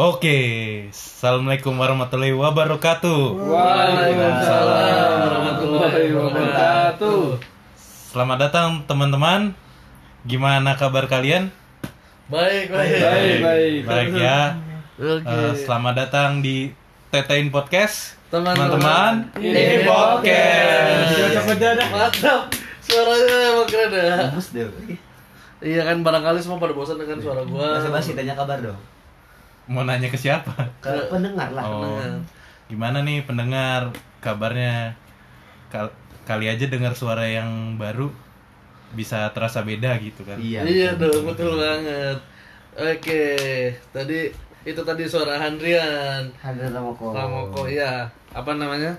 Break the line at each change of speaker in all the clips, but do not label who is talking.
Oke, assalamualaikum warahmatullahi wabarakatuh.
Waalaikumsalam warahmatullahi wabarakatuh.
Selamat datang teman-teman. Gimana kabar kalian?
Baik, baik.
Baik, baik.
Baik ya.
Oke.
Eh, selamat datang di Tetein Podcast.
Teman-teman,
ini podcast.
Cocok beda dah.
Mantap. Suaranya emang keren ya.
Bagus deh.
Iya kan barangkali semua pada bosan dengan suara gua.
Basa basi tanya kabar dong.
Mau nanya ke siapa?
Ke pendengar lah.
Oh,
pendengar.
gimana nih pendengar kabarnya? Kal- kali aja dengar suara yang baru bisa terasa beda gitu kan?
Iya.
Iya dong, betul banget. Oke, tadi itu tadi suara Handrian.
Hadir Ramoko.
Ramoko ya. Apa namanya?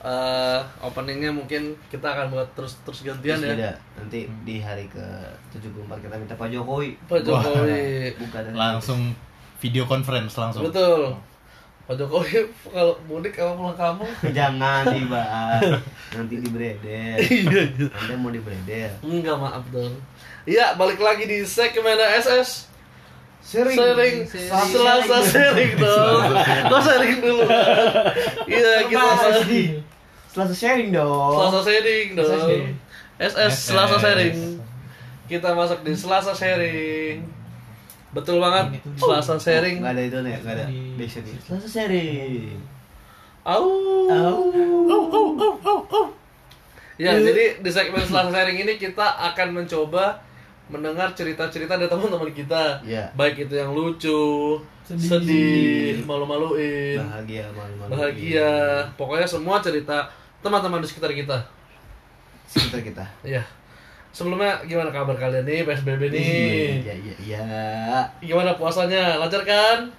Eh, openingnya mungkin kita akan buat terus terus gantian
Terus
ya.
beda. Nanti di hari ke 74 kita minta Pak Jokowi.
Pak Jokowi.
Bukan
Langsung video conference langsung.
Betul. Pak Jokowi kalau mudik apa pulang kampung?
Jangan dibahas. Nanti di bredel.
Iya.
Anda mau di bredel.
Enggak maaf dong. Iya, balik lagi di segmen SS.
Sering.
Sharing, Selasa sharing dong. Kok sharing dulu? Iya, kita Selasa
di Selasa sharing dong.
Selasa sharing dong. SS Selasa sharing. Kita masuk di Selasa sharing. Betul banget. Selasa sharing.
Gak ada itu nih, gak ada backsound Selasa sharing.
Au. Ya,
Iya.
jadi di segmen Selasa sharing ini kita akan mencoba mendengar cerita-cerita dari teman-teman kita.
Iya.
Baik itu yang lucu, sedih, malu-maluin,
Bahagia malu-malu.
bahagia. Pokoknya semua cerita teman-teman di sekitar kita.
Sekitar kita.
Iya. Sebelumnya gimana kabar kalian nih PSBB nih?
Iya, iya, iya.
Gimana puasanya? Lancar kan?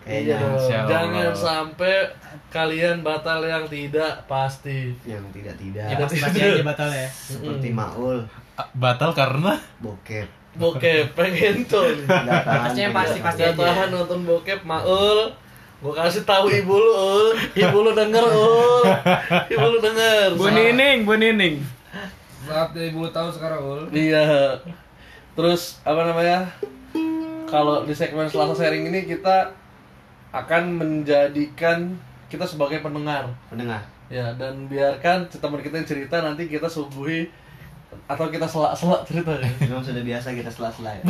Kayaknya
Iya. Jangan sampai kalian batal yang tidak pasti.
yang tidak-tidak.
Kita
Pasti aja batal ya.
Seperti Maul,
Ah, Batal karena
bokep.
bokep pengen tuh.
Tahan.
Pasti pasti, pasti aja.
tahan nonton bokep Maul. Gue kasih tahu ibu lu, Ul. Ibu lu denger, Ul. Ibu lu denger.
Bu Nining, Bu Nining.
Saatnya ibu tahu sekarang ul.
Iya. Terus apa namanya? Kalau di segmen Selasa sharing ini kita akan menjadikan kita sebagai pendengar.
Pendengar.
Ya, dan biarkan teman kita yang cerita nanti kita suguhi atau kita selak-selak ceritanya.
Memang sudah biasa kita sela-sela ya.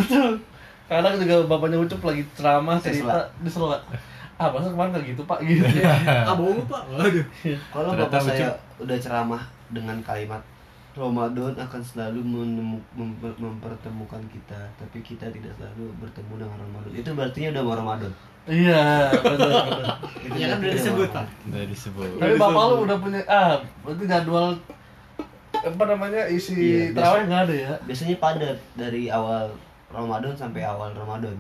Kadang juga bapaknya Ucup lagi ceramah
Saya
cerita di selak. Ah, masa kemarin nggak gitu pak gitu.
Ah, bohong Pak. Waduh.
Kalau bapak saya udah ceramah dengan kalimat Ramadan akan selalu mempertemukan kita, tapi kita tidak selalu bertemu dengan Ramadan. Itu berarti udah mau Ramadan.
iya, benar.
Itu
Ya kan udah disebut,
udah disebut.
Tapi bapak lu udah punya ah, berarti jadwal apa namanya isi
Iya,
terawih nggak ada ya?
Biasanya padat dari awal Ramadan sampai awal Ramadan.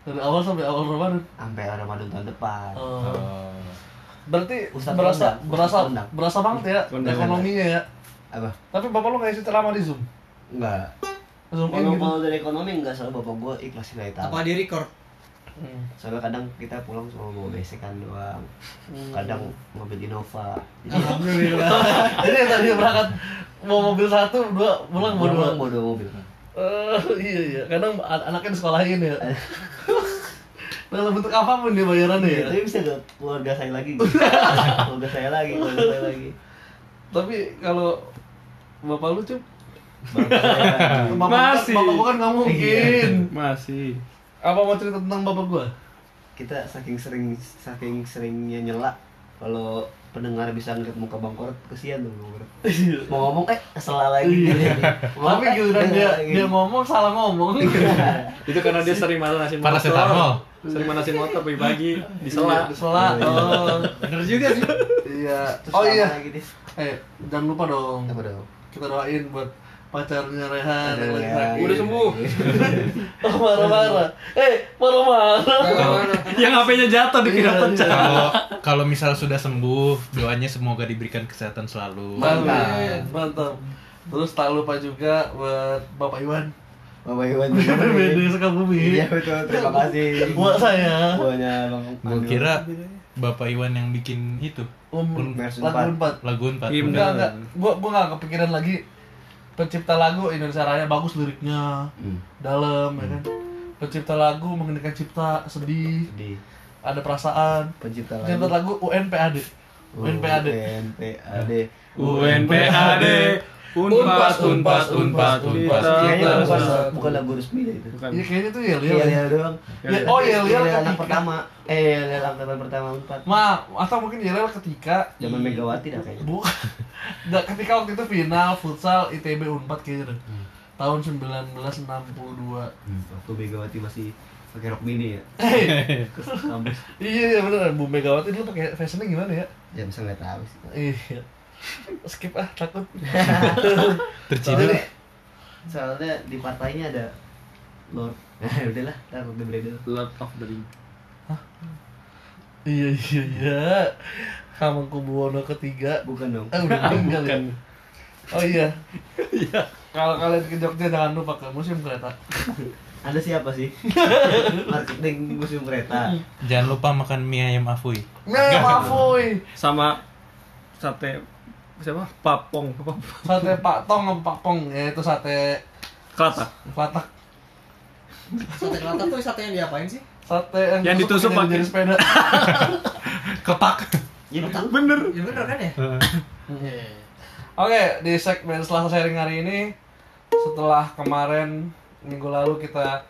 Dari awal sampai awal Ramadan.
Sampai Ramadan tahun depan.
Oh.
Oh.
Berarti
Ustadz
berasa
kondang,
berasa
kondang.
berasa banget ya
Kondang.
ekonominya ya.
Apa?
Tapi bapak lu nggak isi ceramah di Zoom?
Enggak.
Zoom
Kalau
gitu.
dari ekonomi enggak soal bapak gua ikhlas nilai tahu.
Apa di record?
Hmm.
Soalnya kadang kita pulang cuma bawa besekan doang. Kadang mobil Innova. Jadi
Alhamdulillah.
Jadi yang tadi berangkat mau mobil satu, dua pulang mau dua.
bawa dua mobil.
Eh, iya iya, kadang an- anaknya disekolahin ya. Dalam bentuk apa pun dia bayarannya ya.
Tapi bisa ke keluarga saya lagi. keluarga saya lagi, keluarga saya lagi.
Tapi kalau bapak lu cup,
Bapak saya lagi.
bapak
Masih.
bapak gua kan nggak mungkin.
Masih.
Apa mau cerita tentang bapak gua?
Kita saking sering saking seringnya nyela kalau pendengar bisa ngeliat muka Bang Korot kesian tuh Bang Korot. Mau ngomong eh salah lagi. Mau
Tapi
eh,
giliran dia dia ngomong salah ngomong.
Itu karena dia sering manasin
Paracetamol.
Sering manasin motor pagi-pagi di sela.
Disela. Oh.
Bener juga sih.
Iya.
Terus
Oh iya. Eh, jangan lupa dong.
Apa dong?
Kita doain buat pacarnya Rehan lagi
Rehan.
sakit.
Udah sembuh.
Oh, marah-marah. Eh, marah-marah.
Yang HP-nya jatuh dikira pecah.
Kalau kalau misal sudah sembuh, doanya semoga diberikan kesehatan selalu.
Mantap.
Mantap. Terus tak lupa juga buat Bapak Iwan.
Bapak Iwan
BD Sukabumi.
Iya betul, terima kasih.
Buat saya.
Buahnya Bang.
Gue kira Bapak Iwan yang bikin itu
Um,
Versi
lagu
empat.
4.
lagu empat.
Himne.
Enggak, enggak. Gua gua enggak kepikiran lagi pencipta lagu Indonesia Raya bagus liriknya.
Hmm.
Dalam ya kan. pencipta lagu mengenai cipta sedih
Di
ada perasaan
pencipta
pencipta lagu UNPAD UNPAD
UNPAD
UNPAD Unpad Unpad Unpad Unpad
Kayaknya bukan,
Kita-
bukan lagu resmi deh itu
Bukan.
Iya kayaknya tuh ya
Iya,
Liel.
iya doang.
Ya, oh ya Liel
Iya, anak
ketika.
pertama. Eh, iya, angkatan pertama empat.
Ma, atau mungkin Yelel ketika
Zaman Megawati dah kayaknya.
bukan Nggak, ketika waktu itu final futsal ITB Unpad kayaknya deh.
Hmm.
Tahun 1962.
Waktu Megawati masih pakai rok mini ya. Kampus.
iya iya bener Bu Megawati dulu pakai fashionnya gimana ya?
Ya bisa nggak tahu sih.
Iya. Skip ah, takut.
Terciduk.
Soalnya, soalnya di partainya ada Lord. Nah, udahlah, takut di Bledel.
Lord of the Ring
iya iya iya. Hamengkubuwono ketiga.
Bukan dong.
Eh udah meninggal ya.
Bukan.
Oh iya. Iya. Kalau kalian ke Jogja jangan lupa ke museum kereta.
Anda siapa sih? Marketing museum kereta.
Jangan lupa makan mie ayam afui.
Nah, maafui.
Sama sate siapa? Papong?
Sate Pak Tong sama Pak Pong, yaitu sate
Kelata
Klatak.
Sate kelata tuh sate yang diapain sih?
Sate yang,
Yang ditusuk
pakai jadi sepeda.
Kepak.
Ya betul.
Bener
Ya bener kan ya?
Oke, di segmen Selasa sharing hari ini setelah kemarin minggu lalu kita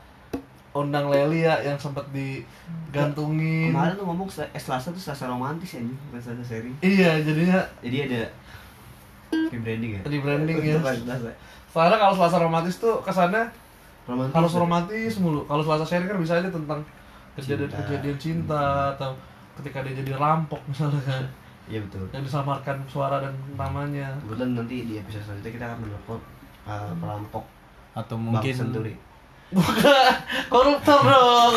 undang Leli ya yang sempat digantungin.
Kemarin tuh ngomong eh, Selasa tuh Selasa romantis ya, bukan Selasa sharing.
Iya, jadinya
Jadi ada rebranding ya.
Rebranding, ya. Soalnya kalau Selasa romantis tuh kesannya
Romantis.
harus romantis mulu. Kalau Selasa sharing kan bisa aja tentang kejadian-kejadian cinta atau ketika dia jadi rampok misalnya kan
Iya betul.
yang disamarkan suara dan namanya.
Kebetulan nanti di episode selanjutnya kita akan menelpon uh, perampok
Atau
Bang
mungkin
Senturi.
Bukan koruptor dong.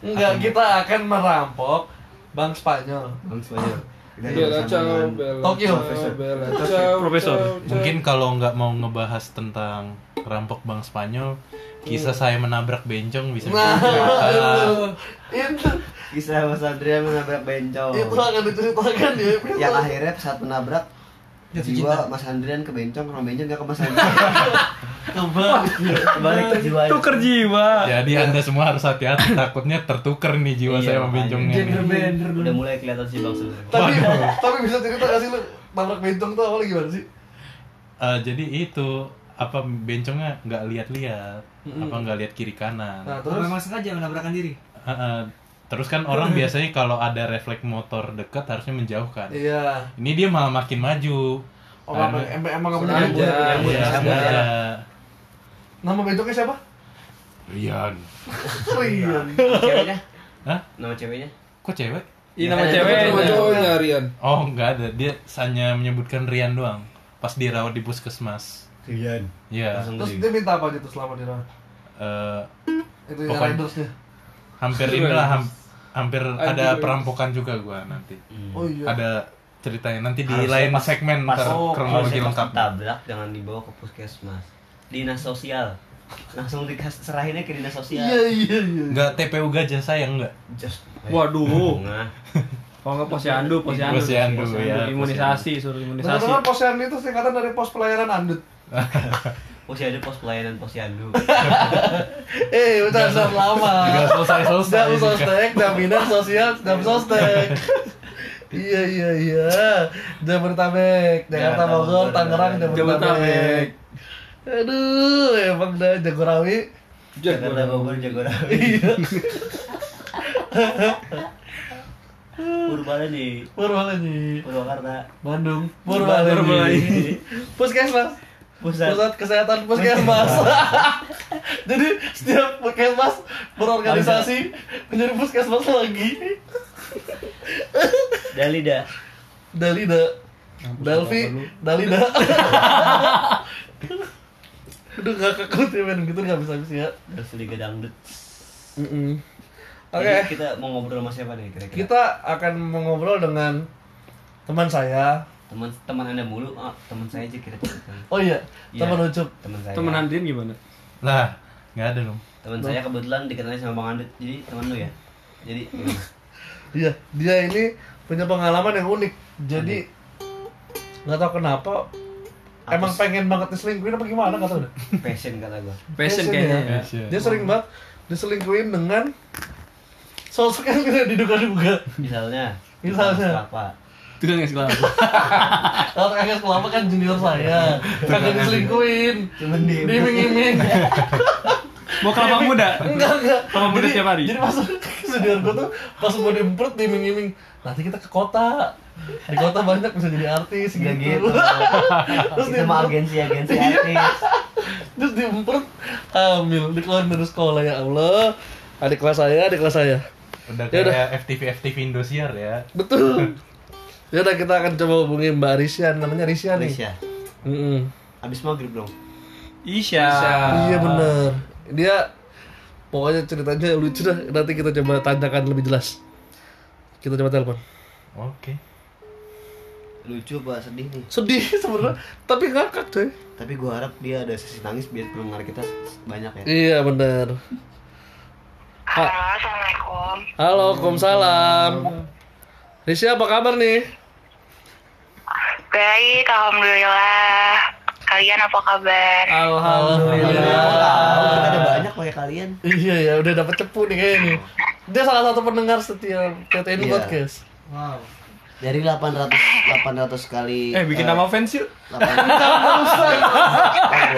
Enggak, kita akan merampok Bank Spanyol.
Bang Spanyol.
Bella ciao, bella
Tokyo.
ciao, bella ciao,
Profesor.
ciao, ciao.
mungkin kalau nggak mau ngebahas tentang rampok Bank Spanyol, kisah saya menabrak bencong bisa
Nah, itu
kisah Mas Adrian menabrak bencong.
itu akan diceritakan di episode.
Yang akhirnya saat menabrak jiwa
cinta.
Mas Andrian ke bencong, kalau bencong gak ke Mas Andrian.
Kembali.
Kembali ke jiwa.
Tuker jiwa
Jadi anda semua harus hati-hati, takutnya tertuker nih jiwa
Iya,
saya sama bencongnya.
Gender
Udah mulai kelihatan sih Bang sebenarnya.
tapi tapi bisa cerita gak sih lu nabrak bencong tuh awalnya gimana sih?
Eh, jadi itu apa bencongnya nggak lihat-lihat, apa nggak lihat kiri kanan.
Nah,
Terus memang sengaja menabrakkan diri.
Eh, eh, terus kan orang biasanya kalau ada refleks motor dekat harusnya menjauhkan.
iya.
Ini dia malah makin maju.
Oh, emang
Karena-
emang emang nggak
Sengaja.
punya
Iya,
Iya.
Nama bencongnya siapa?
Rian.
Rian.
Ceweknya?
Hah?
Nama ceweknya?
Kok cewek?
Ini nama cewek
Sama cowoknya Rian.
Oh, nggak ada. Dia hanya menyebutkan Rian doang. Pas dirawat di puskesmas.
Rian.
Iya.
Terus dia minta apa gitu selama dirawat?
Eh,
Itu yang
Pokoknya-
ridersnya.
hampir inilah ham- hampir ada perampokan juga gua nanti.
Hmm.
Oh iya.
Ada ceritanya nanti di
Harusnya
lain
pas-
segmen
pas-
ntar
oh,
kronologi lengkap.
Tabrak jangan dibawa ke puskesmas. Dinas sosial. Langsung dikasih serahinnya ke dinas sosial.
Iya iya iya.
Enggak TPU gajah sayang enggak?
Just.
Waduh.
Nah,
Kalau nggak posyandu, posyandu.
Posyandu, ya,
Imunisasi, suruh imunisasi.
Dengar-dengar posyandu itu singkatan dari pos pelayanan andut.
posyandu pos pelayanan posyandu.
Eh, udah udah lama.
Enggak selesai-selesai.
Jam sostek, jaminan sosial, jam sostek. iya iya iya. Jabodetabek, Jakarta
Jakarta,
Bogor, Tangerang,
Jabodetabek.
Aduh, emang dah Jagorawi.
Jakarta Bogor Jagorawi.
Iya.
Purbaleni.
Purbaleni.
Purwakarta.
Bandung.
Purbaleni.
Purbaleni. Puskesmas.
Pusat.
Pusat Kesehatan Puskesmas. Jadi setiap puskesmas berorganisasi menjadi puskesmas lagi.
Dalida.
Dalida. Dalvi, Dalida. Udah gak kekut ya men, gitu gak bisa bisa ya.
Terus Liga Dangdut.
Oke,
Jadi kita mau ngobrol sama siapa nih kira-kira?
kita akan mengobrol dengan teman saya.
Teman teman Anda mulu, oh, teman saya aja kira-kira.
Oh iya,
Iya.
teman Ucup.
Teman saya.
Temen Andin gimana?
Lah, enggak ada dong.
Teman saya kebetulan dikenalnya sama Bang Andut. Jadi teman lu ya. Jadi?
Iya, dia ini punya pengalaman yang unik. Jadi nggak tahu kenapa
Apa
emang pengen banget diselingkuhin apa gimana nggak tahu deh.
passion kata gua.
Passion
Passion
kayaknya.
ya.
Passion.
Dia sering banget diselingkuhin dengan sosok yang tidak diduga-duga.
Misalnya.
Misalnya.
Apa?
Kan nggak kelapa.
Kalau kakak kelapa kan junior saya, kagak diselingkuhin,
Cuman di
diiming-iming.
Mau kelapa muda?
Enggak, enggak.
Kelapa muda tiap hari?
Jadi pas senior gue tuh pas mau diemprut diiming-iming. Nanti kita ke kota. Di kota banyak bisa jadi artis
Nggak
gitu.
gitu.
Terus
Kita mah
diemprut,
agensi-agensi artis.
terus diemprut hamil dikeluarin dari sekolah ya Allah. Adik kelas saya, adik kelas saya.
Udah
Ya udah.
kayak FTV FTV Indosiar ya.
Betul. Ya udah kita akan coba hubungi Mbak Risyan, namanya Risyan nih.
Indonesia.
Mm-mm.
Abis maghrib dong.
Isya.
Iya bener Dia pokoknya ceritanya lucu dah. Nanti kita coba tanyakan lebih jelas. Kita coba telepon.
Oke.
Lucu pak sedih nih.
Sedih sebenarnya, tapi ngakak coy.
Tapi gua harap dia ada sesi nangis biar pendengar kita banyak ya.
Iya bener. Ha-
Halo, Assalamualaikum.
Halo, Waalaikumsalam. Risya apa kabar nih?
Baik, Alhamdulillah. Kalian apa kabar?
Alhamdulillah.
Tahu kita ada banyak pakai kalian.
Iya ya, udah dapet cepu nih kayaknya nih. Dia salah satu pendengar setiap TTN
Iya.
podcast.
Wow.
Dari 800 800 kali
Eh bikin nama fans yuk.
800 Gak usah.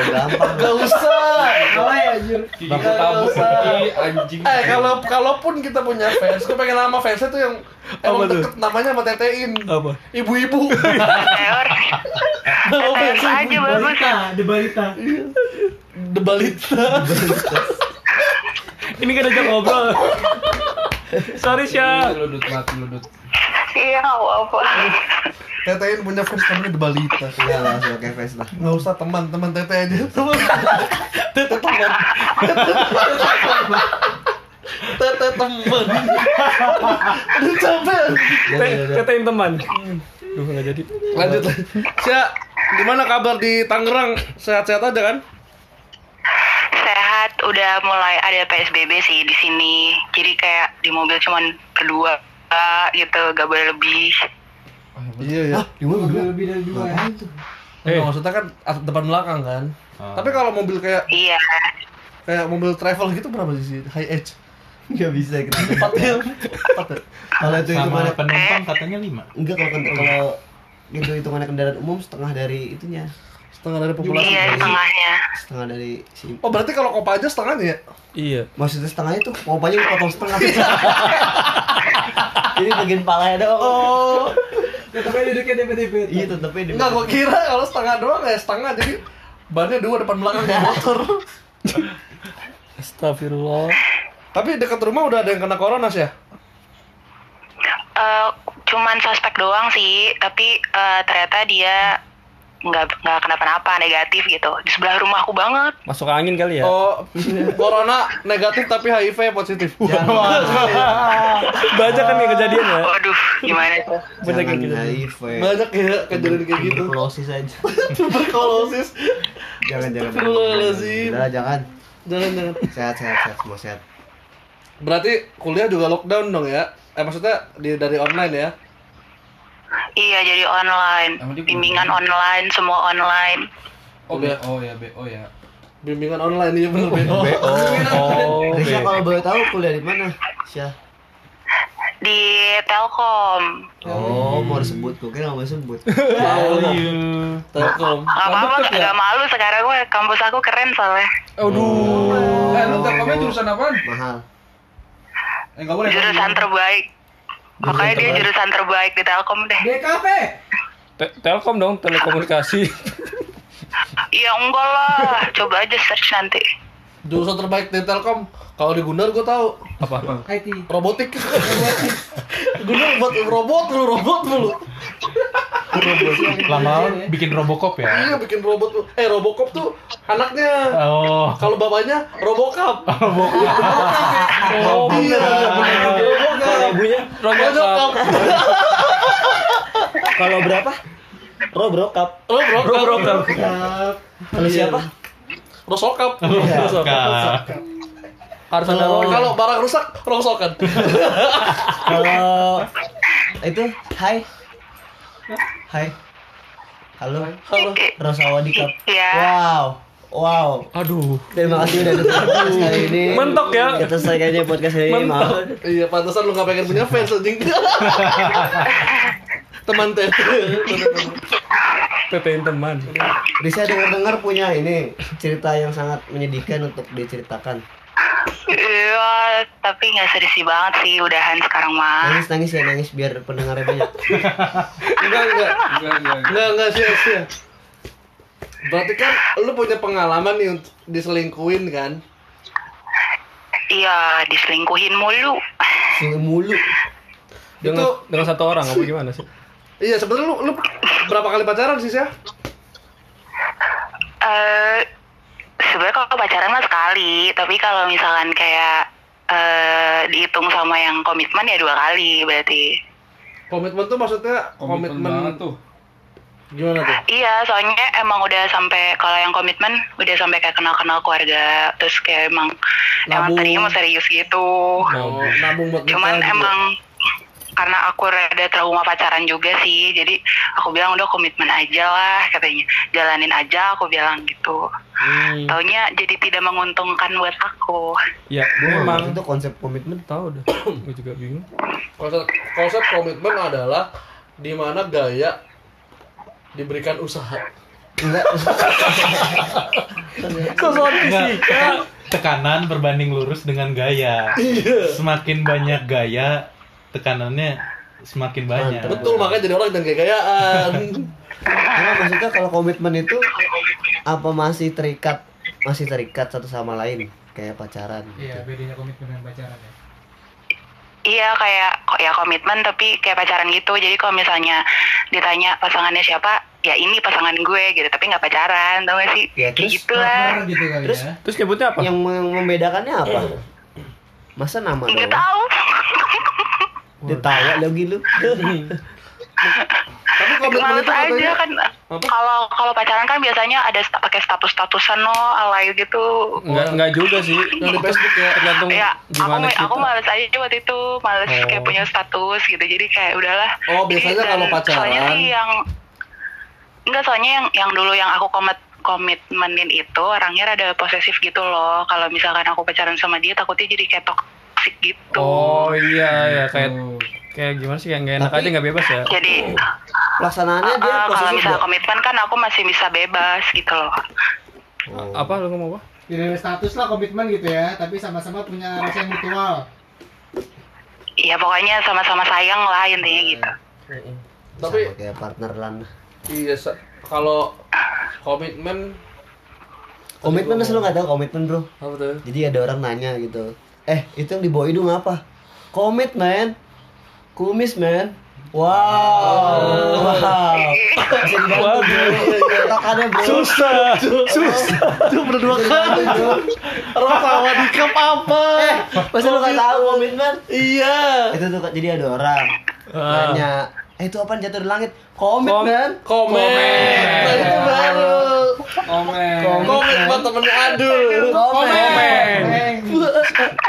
gampang.
Gak usah.
Alay anjir.
Gigi
Nggak
tabuk
usah.
anjing.
Eh kalau kalaupun kita punya fans, gue pengen nama fansnya tuh yang emang deket namanya sama tetein.
Apa?
Ibu-ibu. Nama fansnya
aja bagus.
The balita.
The Balita.
Ini kan ajak ngobrol. Sorry Sya.
Ludut mati ludut.
Iya, nggak apa-apa.
Tetein punya fans namanya The Balita.
Iya langsung pakai face lah.
Nggak usah teman, teman tete aja. Teman. Tete teman. Tete teman. Aduh capek.
Katain teman. Duh nggak jadi.
Lanjut. Sia, gimana kabar di Tangerang? Sehat-sehat aja kan?
Sehat, udah mulai ada PSBB sih di sini. Jadi kayak di mobil cuman berdua gitu, gak boleh lebih.
Iya ya.
Lebih dari dua. ya.
Eh. maksudnya kan depan belakang kan.
Ah.
Tapi kalau mobil kayak
Iya.
kayak mobil travel gitu berapa sih high edge?
Enggak bisa kita.
Empat ya? Empat ya?
Kalau itu
Sama
hitungannya
penumpang katanya lima.
enggak kalau kalau itu hitungannya kendaraan umum setengah dari itunya.
Setengah dari populasi.
Iya, setengahnya.
Setengah dari si
Oh berarti kalau Kopaja setengahnya ya?
Iya.
Maksudnya setengahnya tuh popanya dipotong setengah. Jadi bagian palanya doang.
Oh,
Tetep aja duduknya DPDP.
Iya tetepnya di
enggak gua kira kalau setengah doang ya setengah jadi bannya dua depan belakang kayak motor. Astagfirullah. Tapi dekat rumah udah ada yang kena corona sih ya?
Eh, cuman suspek doang sih, tapi eh, ternyata dia nggak nggak kenapa-napa negatif gitu di sebelah rumahku banget.
Masuk angin kali ya.
Oh, corona negatif tapi HIV positif.
Banyak kan yang kejadian ya.
Waduh, gimana tuh?
Banyak yang
Jangan
kejadian.
HIV.
Banyak ya kejadian kayak gitu.
Tuberkulosis aja.
Tuberkulosis.
jangan jangan.
Astagfirullahaladzim.
Udah jangan.
Jangan jangan.
Sehat sehat sehat semua sehat.
Berarti kuliah juga lockdown dong ya? Eh maksudnya di dari online ya?
Iya jadi online, bimbingan online, semua online.
Oh,
B
ya.
oh ya B oh ya.
Bimbingan online iya bener BO.
Oh,
Risha kalau boleh tahu kuliah di mana? Syah.
Di Telkom.
Oh, mau disebut, kok kira nggak mau disebut.
Value.
Telkom.
Gak apa-apa, gak malu sekarang gue kampus aku keren soalnya.
Aduh.
Eh lu telkomnya jurusan apaan?
Mahal.
Eh enggak boleh.
Jurusan terbaik. Makanya dia jurusan terbaik di Telkom deh.
DKP.
Te- Telkom dong, telekomunikasi.
Iya enggak lah, coba aja search nanti.
Jurusan terbaik di Telkom. Kalau di Gundar gue tahu
Apa?
IT.
robotik. Gundar buat robot lu, robot lu.
Lama-lama bikin Robocop ya.
Iya bikin robot lu. Eh Robocop tuh anaknya.
Oh.
Kalau bapaknya Robocop.
Oh,
Iya,
ibunya
Robocop.
Kalau berapa? Robrokap.
Robocop.
Kalau siapa?
Rosokap.
Kak.
Harus ada
Kalau-
kalau barang rusak rosokan.
Kalau itu hai. Hai. Halo.
Halo.
Rosawadikap.
Iya.
Wow. Wow.
Aduh.
Terima kasih udah datang podcast kali ini.
Mentok ya.
Kita selesai kayaknya podcast kali ini. Maaf.
Iya, pantesan lu gak pengen punya fans anjing. Teman teh.
PPN teman.
Bisa dengar-dengar punya ini cerita yang sangat menyedihkan untuk diceritakan.
Iya, tapi nggak sedih banget sih, udahan sekarang mah.
Nangis nangis ya nangis biar pendengarnya banyak.
Enggak, enggak.
Enggak, enggak.
Enggak, enggak sia-sia. Berarti kan lu punya pengalaman nih untuk diselingkuhin kan?
Iya, diselingkuhin mulu.
Sini mulu.
Dengan,
Itu-
dengan satu orang apa gimana sih?
Iya, sebenarnya lu, lu berapa kali pacaran sih, Sia?
Eh, sebenarnya kalau pacaran mah sekali, tapi kalau misalkan kayak eh dihitung sama yang komitmen ya dua kali berarti.
Komitmen tuh maksudnya
Komitmen
komitmen,
tuh.
gimana tuh?
Iya, soalnya emang udah sampai kalau yang komitmen udah sampai kayak kenal-kenal keluarga, terus kayak emang emang
Nabung.
tadinya mau serius gitu.
Oh, nabung buat
Cuman
gitu.
emang karena aku rada trauma pacaran juga sih, jadi aku bilang udah komitmen aja lah katanya, jalanin aja aku bilang gitu.
Hmm.
Taunya jadi tidak menguntungkan buat aku.
Ya,
Gue
memang
itu konsep komitmen.
tahu dah. Gue juga bingung.
Konsep, konsep komitmen adalah di mana gaya diberikan usaha.
Enggak.
Kan tekanan berbanding lurus dengan gaya. Semakin banyak gaya, tekanannya semakin banyak.
Betul, makanya jadi orang dan gaya-gayaan.
Enggak maksudnya kalau komitmen itu apa masih terikat masih terikat satu sama lain kayak pacaran.
Iya, bedanya komitmen dan pacaran ya.
Iya kayak kok ya komitmen tapi kayak pacaran gitu. Jadi kalau misalnya ditanya pasangannya siapa, ya ini pasangan gue gitu. Tapi nggak pacaran, tau gak sih?
Ya,
Kayak
terus
gitu lah.
Gitu kali
Terus
ya.
Terus nyebutnya apa?
Yang mem- membedakannya apa? Masa nama
Nggak
doang? Ditawa lagi lu.
Tapi komitmen
Males
itu
aja
katanya
kan. Kalau kalau pacaran kan biasanya ada sta- pakai status-statusan no, alay gitu.
Enggak enggak juga sih.
yang di Facebook ya.
Tergantung
Ya, aku
gimana kita.
aku males aja waktu itu, males
Oh.
kayak punya status gitu. Jadi kayak udahlah.
Oh, biasanya
Jadi,
kalau pacaran-
Soalnya sih yang enggak soalnya yang yang dulu yang aku komit komitmenin itu orangnya rada posesif gitu loh. Kalau misalkan aku pacaran sama dia takutnya jadi kayak gitu.
Oh iya ya kayak
Oh.
kayak gimana sih yang nggak enak
Tapi-
aja nggak bebas ya.
Jadi
Pelaksanaannya dia
uh, kalau misalnya komitmen kan aku masih bisa bebas gitu loh.
Oh.
Apa lu ngomong apa?
Tidak ada status lah komitmen gitu ya, tapi sama-sama punya rasa yang mutual.
Iya pokoknya sama-sama sayang lah intinya gitu.
Tapi
Sama kayak partner lan.
iya kalau komitmen
Komitmen lu nggak tahu komitmen bro.
apa tuh?
Jadi ada orang nanya gitu. Eh itu yang di bawah hidung apa? Komit man. Kumis man. Wow. Wow. Tokannya bro.
Susah. Susah.
Itu berdua kali. Orang tawa di cup apa?
Eh, masa lu nggak tahu komitmen?
Iya.
Itu tuh jadi ada orang
Ah.
nanya, eh itu apa jatuh di langit? Komit
Kom-
man.
Komen. Nah, itu baru.
Komen.
Komen mah temennya aduh.
Komen.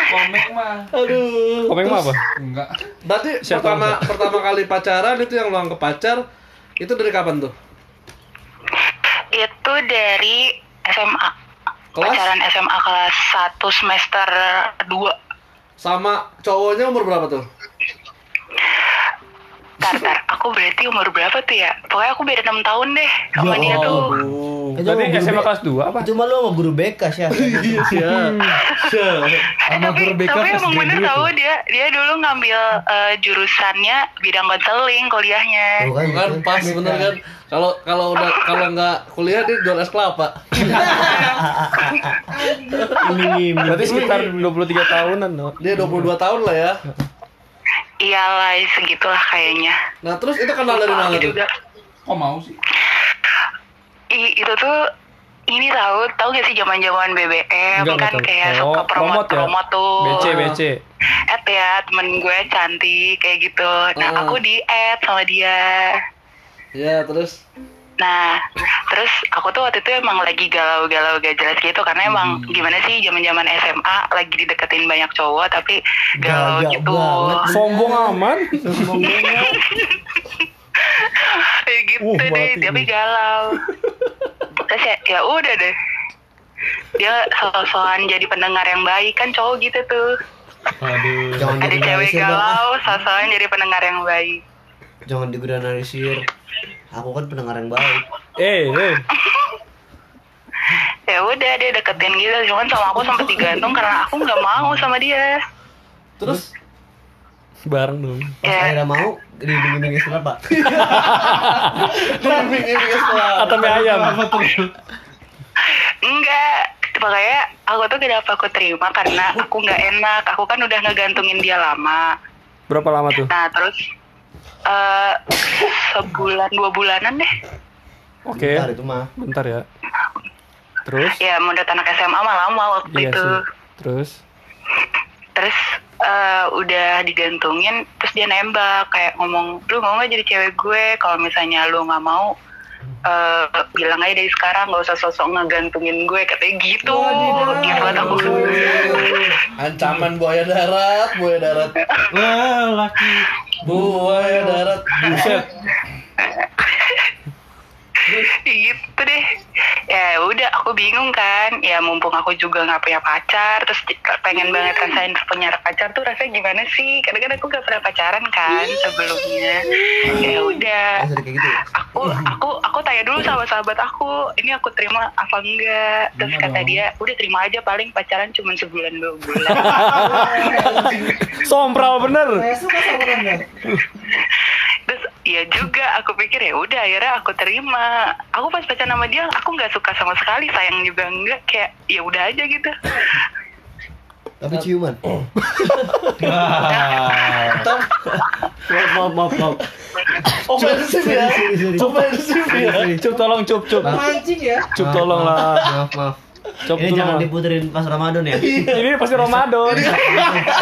Komeng mah.
Aduh.
Komeng mah apa?
Enggak.
Berarti
Siapa
pertama pertama kali pacaran itu yang lu anggap pacar itu dari kapan tuh?
Itu dari SMA.
Kelas?
Pacaran SMA kelas 1 semester 2.
Sama cowoknya umur berapa tuh?
Tar, tar, aku berarti umur berapa tuh ya? Pokoknya aku beda 6 tahun deh sama
Ya
dia tuh.
Sama guru
SMA kelas 2 apa?
Itu mah lu sama guru BK sih.
Iya sih ya. Syah.
Sama
tapi
guru BK
tapi emang bener
tuh.
dia dia dulu ngambil eh, jurusannya bidang konseling kuliahnya.
Bukan
Bukan
gitu.
pas bener kan? Kalau kalau udah kalau nggak kuliah dia jual es kelapa.
Berarti sekitar 23 tahunan no.
Dia 22 tahun lah ya.
Iyalah segitulah kayaknya.
Nah terus itu kenal dari mana tuh?
juga.
Kok mau sih?
I, itu tuh ini tahu tahu gak sih zaman zaman BBM
Enggak,
kan kayak
Oh,
suka
ya?
promote tuh.
BC BC.
Add ya temen gue cantik kayak gitu. Nah
Heeh.
aku di add sama dia.
Ya terus.
Nah, terus aku tuh waktu itu emang lagi galau-galau gak jelas gitu karena emang
Hmm.
gimana sih zaman-zaman SMA lagi dideketin banyak cowok tapi galau
Gagak
gitu.
banget.
Sombong aman.
Sombong.
Kayak gitu
Uh,
deh,
mati
tapi galau. terus ya, ya udah deh. dia sosokan jadi pendengar yang baik kan cowok gitu tuh
Waduh.
Jangan
ada cewek galau sosokan jadi pendengar yang baik
Jangan digeneralisir. Aku kan pendengar yang baik.
Eh, eh.
ya udah dia deketin gitu cuman sama aku sempet digantung karena aku nggak mau sama dia
Terus
Bareng dong.
Pas
Ya.
akhirnya mau dibimbing-bimbing sekolah pak.
ke sekolah.
Atau mie ayam.
Enggak makanya aku tuh kenapa aku terima karena aku nggak enak aku kan udah ngegantungin dia lama
Berapa lama tuh?
nah terus eh sebulan dua bulanan deh
Oke.
Bentar itu mah.
Bentar ya. Terus?
ya menurut anak SMA mah lama waktu
Iya
itu
sih. Terus?
terus eh, udah digantungin terus dia nembak kayak ngomong lu mau nggak jadi cewek gue kalau misalnya lu nggak mau eh, bilang aja dari sekarang nggak usah sosok ngegantungin gue katanya gitu gitu banget aku
Ancaman buaya darat, buaya darat.
Wah, laki.
Buaya darat.
Buset.
gitu deh. Ya udah aku bingung kan. Ya mumpung aku juga nggak punya pacar terus pengen banget rasain punya pacar tuh rasanya gimana sih? Karena kan aku gak pernah pacaran kan sebelumnya. Ya udah.
Masa kayak gitu. ya?
aku aku aku tanya dulu sama sahabat aku ini aku terima apa enggak? Terus kata dia udah terima aja paling pacaran cuma sebulan dua bulan.
Sompral bener.
Saya suka sama Anda.
terus ya juga aku pikir ya udah akhirnya aku terima aku pas pacaran sama dia aku nggak suka sama sekali sayang juga enggak kayak ya udah aja gitu
Tapi ciuman.
Wah.
Maaf maaf maaf maaf.
Ofensif ya. Ofensif ya.
Cup tolong cup cup.
Mancing ya.
Cup tolong lah.
Maaf maaf.
Cup
Ini jangan diputerin pas Ramadan ya.
Ini pasti Ramadan.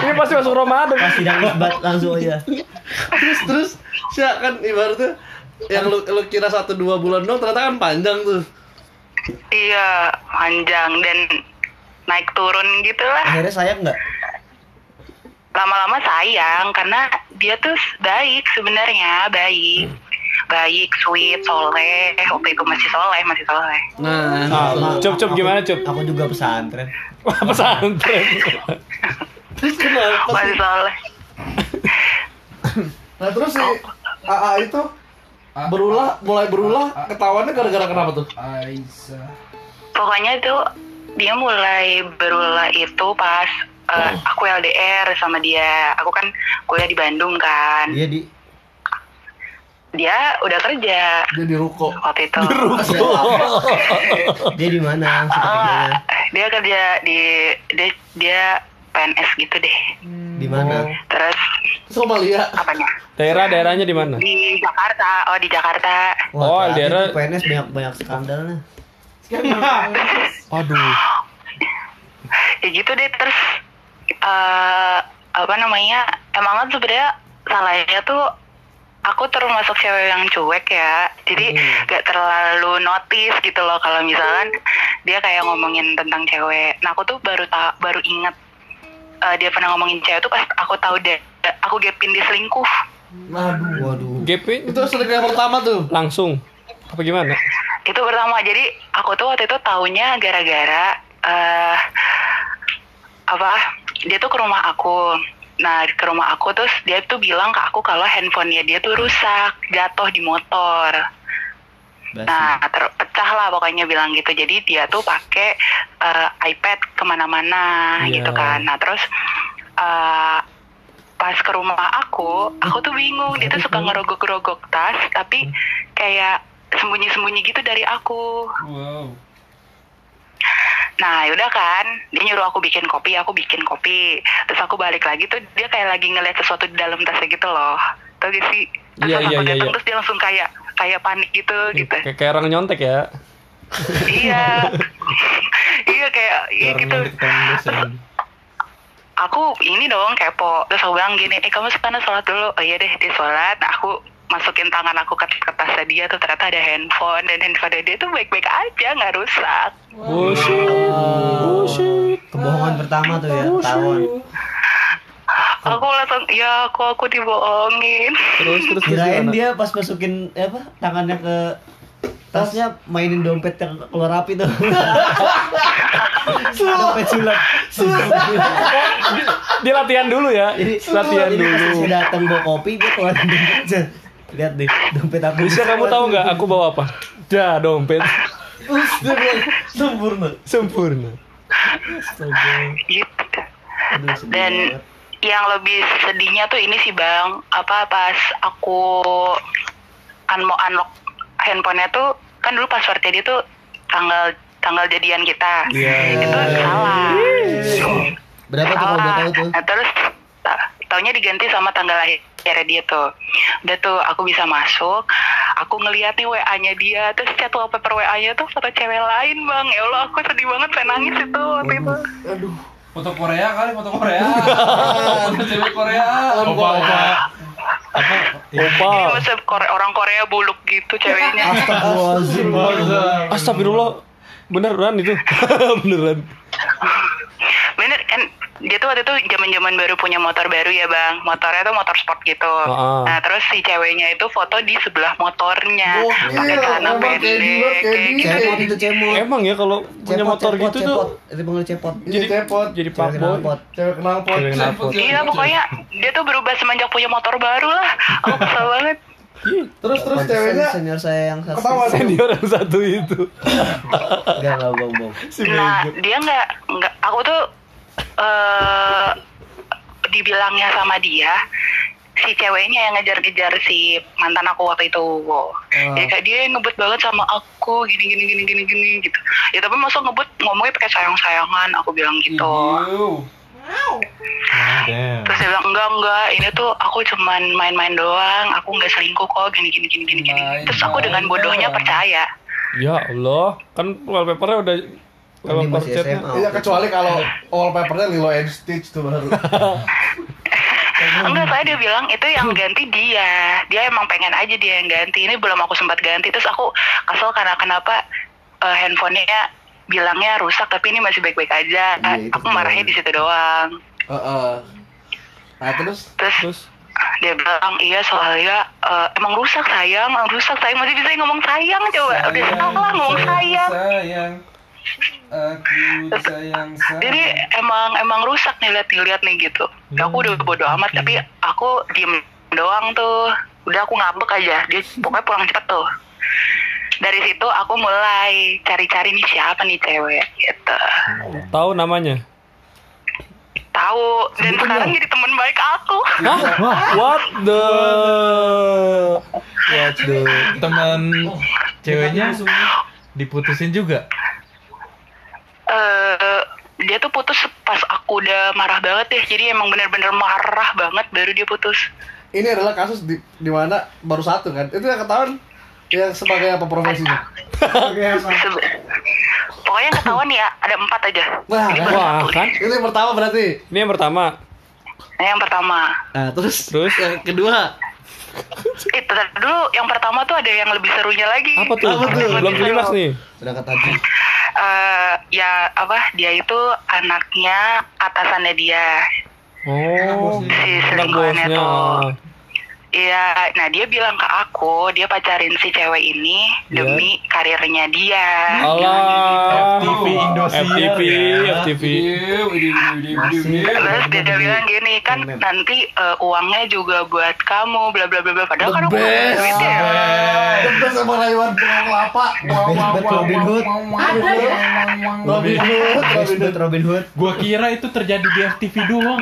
Ini pasti masuk Ramadan.
Pas sidang isbat langsung aja.
Terus terus Sya kan ibaratnya yang lu, lu kira satu dua bulan dong ternyata kan panjang tuh.
iya panjang dan naik turun gitu lah
Akhirnya sayang nggak?
lama-lama sayang karena dia tuh baik sebenarnya baik baik sweet soleh waktu itu masih soleh masih soleh
Nah,
Ah, cup cup gimana cup?
Aku juga pesantren.
Wah, pesantren.
terus kenapa sih?
masih soleh
Nah terus si AA itu? Berulah mulai berulah ketahuannya gara-gara kenapa tuh?
Aisyah.
pokoknya tuh dia mulai berulah itu pas eh, aku LDR sama dia. Aku kan kuliah di Bandung kan.
Dia di.
Dia udah kerja.
Dia di ruko.
waktu itu.
Dia di mana?
Ah,
Sepertinya.
dia kerja di dia, dia PNS gitu deh.
Di mana?
terus
Somalia.
apanya?
Daerah daerahnya di mana?
di Jakarta. Oh di Jakarta.
Oh,
hati-hati
daerah-
PNS banyak banyak skandalnya.
Aduh.
ya gitu deh terus eh apa namanya emang kan sebenarnya salahnya tuh aku termasuk cewek yang cuek ya. Jadi gak terlalu notice gitu loh kalau misalkan dia kayak ngomongin tentang cewek. Nah aku tuh baru ta baru inget eh, dia pernah ngomongin cewek tuh pas aku tahu deh aku gapin dia selingkuh
Waduh.
Waduh.
GP
Itu sering yang pertama tuh.
langsung. Apa gimana?
itu pertama jadi aku tuh waktu itu taunya gara-gara eh apa dia tuh ke rumah aku nah ke rumah aku terus dia tuh bilang ke aku kalau handphonenya dia tuh rusak jatuh di motor Nah terpecah lah pokoknya bilang gitu jadi dia tuh pakai eh, iPad ke mana-mana
Iya.
gitu kan nah terus eh, pas ke rumah aku aku tuh bingung dia tuh suka ngerogok-rogok tas tapi kayak sembunyi-sembunyi gitu dari aku
Wow.
Nah, yaudah kan, dia nyuruh aku bikin kopi, aku bikin kopi. Terus aku balik lagi tuh dia kayak lagi ngeliat sesuatu di dalam tasnya gitu loh. Tau gak sih? Terus pas
iya,
aku
iya,
datang,
iya.
terus dia langsung kayak kayak panik gitu gitu.
Kayak kayak orang nyontek ya.
iya. iya kayak iya gitu.
dosen.
Aku ini dong kepo. Terus aku bilang gini, "Eh, kamu sekarang sholat dulu." Oh iya deh, dia sholat. Nah, aku masukin tangan aku ke, ke tasnya dia tuh ternyata ada handphone dan handphone dia tuh baik-baik aja nggak rusak
Bullshit. Bullshit.
Kebohongan pertama tuh ya, ketahuan.
Aku langsung ya aku aku dibohongin
Terus terus
Kirain dia pas masukin eh, apa tangannya ke tasnya mainin dompet yang keluar api tuh. Dompet sulap.
Dia latihan dulu ya.
Jadi
latihan
jadi pas
dulu.
saya datang bawa kopi, keluarin dompetnya. Lihat deh, dompet aku.
Bisa kamu tahu nggak aku bawa apa? Dah dompet
dia sempurna.
sempurna.
gitu
Aduh,
dan
banget.
Yang lebih sedihnya tuh ini sih bang apa pas aku kan mau unlock handphonenya tuh kan dulu passwordnya dia tuh tanggal tanggal jadian kita
Iya.
itu salah
Berapa tuh kalau tahu tuh?
Nah, terus ta- taunya diganti sama tanggal lahirnya dia tuh. Udah tuh aku bisa masuk, aku ngeliat nih WA-nya dia, terus chat wallpaper WA-nya tuh foto cewek lain bang. Ya Allah aku sedih banget pengen nangis itu waktu itu.
Foto Korea kali, foto Korea. foto cewek Korea.
Apa?
Jadi
Opa.
masa Kore- orang Korea buluk gitu ceweknya.
Astagfirullahaladzim.
Astagfirullah. Beneran itu. Beneran.
Bener kan dia tuh waktu itu zaman-zaman baru punya motor baru ya bang. Motornya tuh motor sport gitu.
Ah.
Nah terus si ceweknya itu foto di sebelah motornya.
Gokil,
Pakai celana
emang kayak
pendek.
gila, kayak
gitu.
Cemot itu cemot.
Emang ya kalau punya
Cepot,
motor
cepot,
gitu
cepot.
tuh
Itu panggil cepot.
Jadi cepot.
jadi
knalpot.
Cewek.
Cewek knalpot.
Iya pokoknya dia tuh berubah semenjak punya motor baru lah. Aku kesel banget.
Terus terus ceweknya
senior saya yang satu.
ketawa.
Senior yang satu itu.
Enggak, enggak bohong-bohong.
Si
Nah dia nggak nggak aku tuh eh dibilangnya sama dia si ceweknya yang ngejar-ngejar si mantan aku waktu itu. Jadi kayak dia ngebut banget sama aku gini gini gini gini gini gitu. Ya tapi masa ngebut ngomongnya pakai sayang-sayangan aku bilang gitu.
Ah, damn.
Terus dia bilang enggak enggak ini tuh aku cuman main-main doang, aku nggak selingkuh kok gini gini gini gini gini. Terus aku dengan bodohnya
doang.
percaya.
Ya Allah, kan wallpapernya udah
Ini
wallpaper
masih
chatnya.
SMA.
Iya kecuali kalau wallpapernya Lilo and Stitch tuh baru.
Enggak, saya dia bilang itu yang ganti dia. Dia emang pengen aja dia yang ganti. Ini belum aku sempat ganti. Terus aku kesel karena kenapa eh, handphonenya bilangnya rusak tapi ini masih baik-baik aja.
Iya,
aku marahnya di situ doang.
Heeh. Nah terus
Terus
Terus
dia bilang iya soalnya eh, emang rusak sayang, emang rusak sayang masih bisa ngomong sayang coba. Udah
Sayang,
salah ngomong sayang.
Sayang. Aku sayang sayang.
Jadi emang emang rusak nih lihat lihat nih gitu. Ya, aku udah bodo amat tapi aku diem doang tuh. Udah aku ngambek aja. Dia pokoknya pulang cepet tuh. Dari situ aku mulai cari-cari nih siapa nih cewek gitu.
tahu namanya?
Tahu dan sekarang jadi teman baik aku.
Hah? What the? What the?
Teman ceweknya diputusin juga.
Eh dia tuh putus pas aku udah marah banget deh. Jadi emang bener-bener marah banget baru dia putus.
ini adalah kasus di di mana baru satu kan? Itu yang ketahuan yang sebagai apa profesinya?
Pokoknya yang ketahuan ya ada empat aja.
Wah,
Ini
kan?
Wah, kan?
Itu yang pertama berarti.
Ini yang pertama.
Nah, yang pertama.
Nah terus
Terus?
yang kedua
Eh, bentar dulu yang pertama tuh ada yang lebih serunya lagi.
Apa tuh?
Apa tuh?
Belum
seru.
nih.
Udah kata tadi.
Eh, ya apa? Dia itu anaknya atasannya dia.
Oh,
Si selingkuhannya
bosnya.
tuh. Iya, nah dia bilang ke aku, dia pacarin si cewek ini
Iya.
demi karirnya dia.
Alah.
FTV Indosiar,
FTV,
ya.
FTV.
Iu.
Terus dia, bilang gini kan nanti eh, uangnya juga buat kamu bla bla bla bla padahal kan aku punya duit ya.
The best sama rayuan kelapa.
Robin Hood.
Robin Hood. Robin Hood.
Gua kira itu terjadi di FTV doang.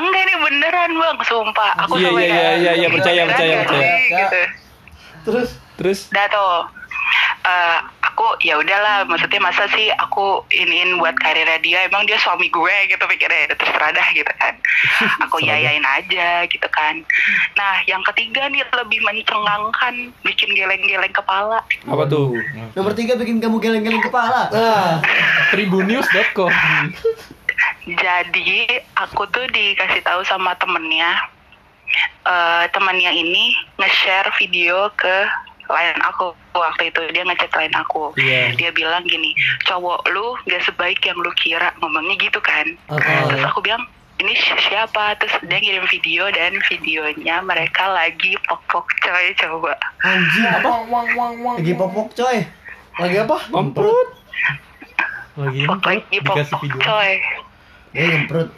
Enggak ini beneran bang, sumpah. Aku
Iya, iya, iya, iya, percaya, percaya,
nggak
percaya.
Gitu.
Terus
Terus?
Dah tuh. Eh, aku ya udahlah maksudnya masa sih aku iniin buat karirnya dia emang dia suami gue gitu pikirnya ya terserah dah gitu kan aku yayain aja gitu kan nah yang ketiga nih lebih mencengangkan bikin geleng-geleng kepala
Apa tuh?
Nomor tiga bikin kamu geleng-geleng kepala.
Nah,
Tribunnews.com.
jadi aku tuh dikasih tahu sama temennya eh temennya ini nge-share video ke lain aku waktu itu dia ngechat lain aku
Iya.
dia bilang gini cowok lu gak sebaik yang lu kira ngomongnya gitu kan
Oke.
terus aku bilang ini si- siapa terus dia ngirim video dan videonya mereka lagi pok-pok coy coba
Anjing apa? Lagi popok coy.
lagi apa?
Pamprut.
Lagi
Pok- lagi
video.
coy
Dia nyemprot.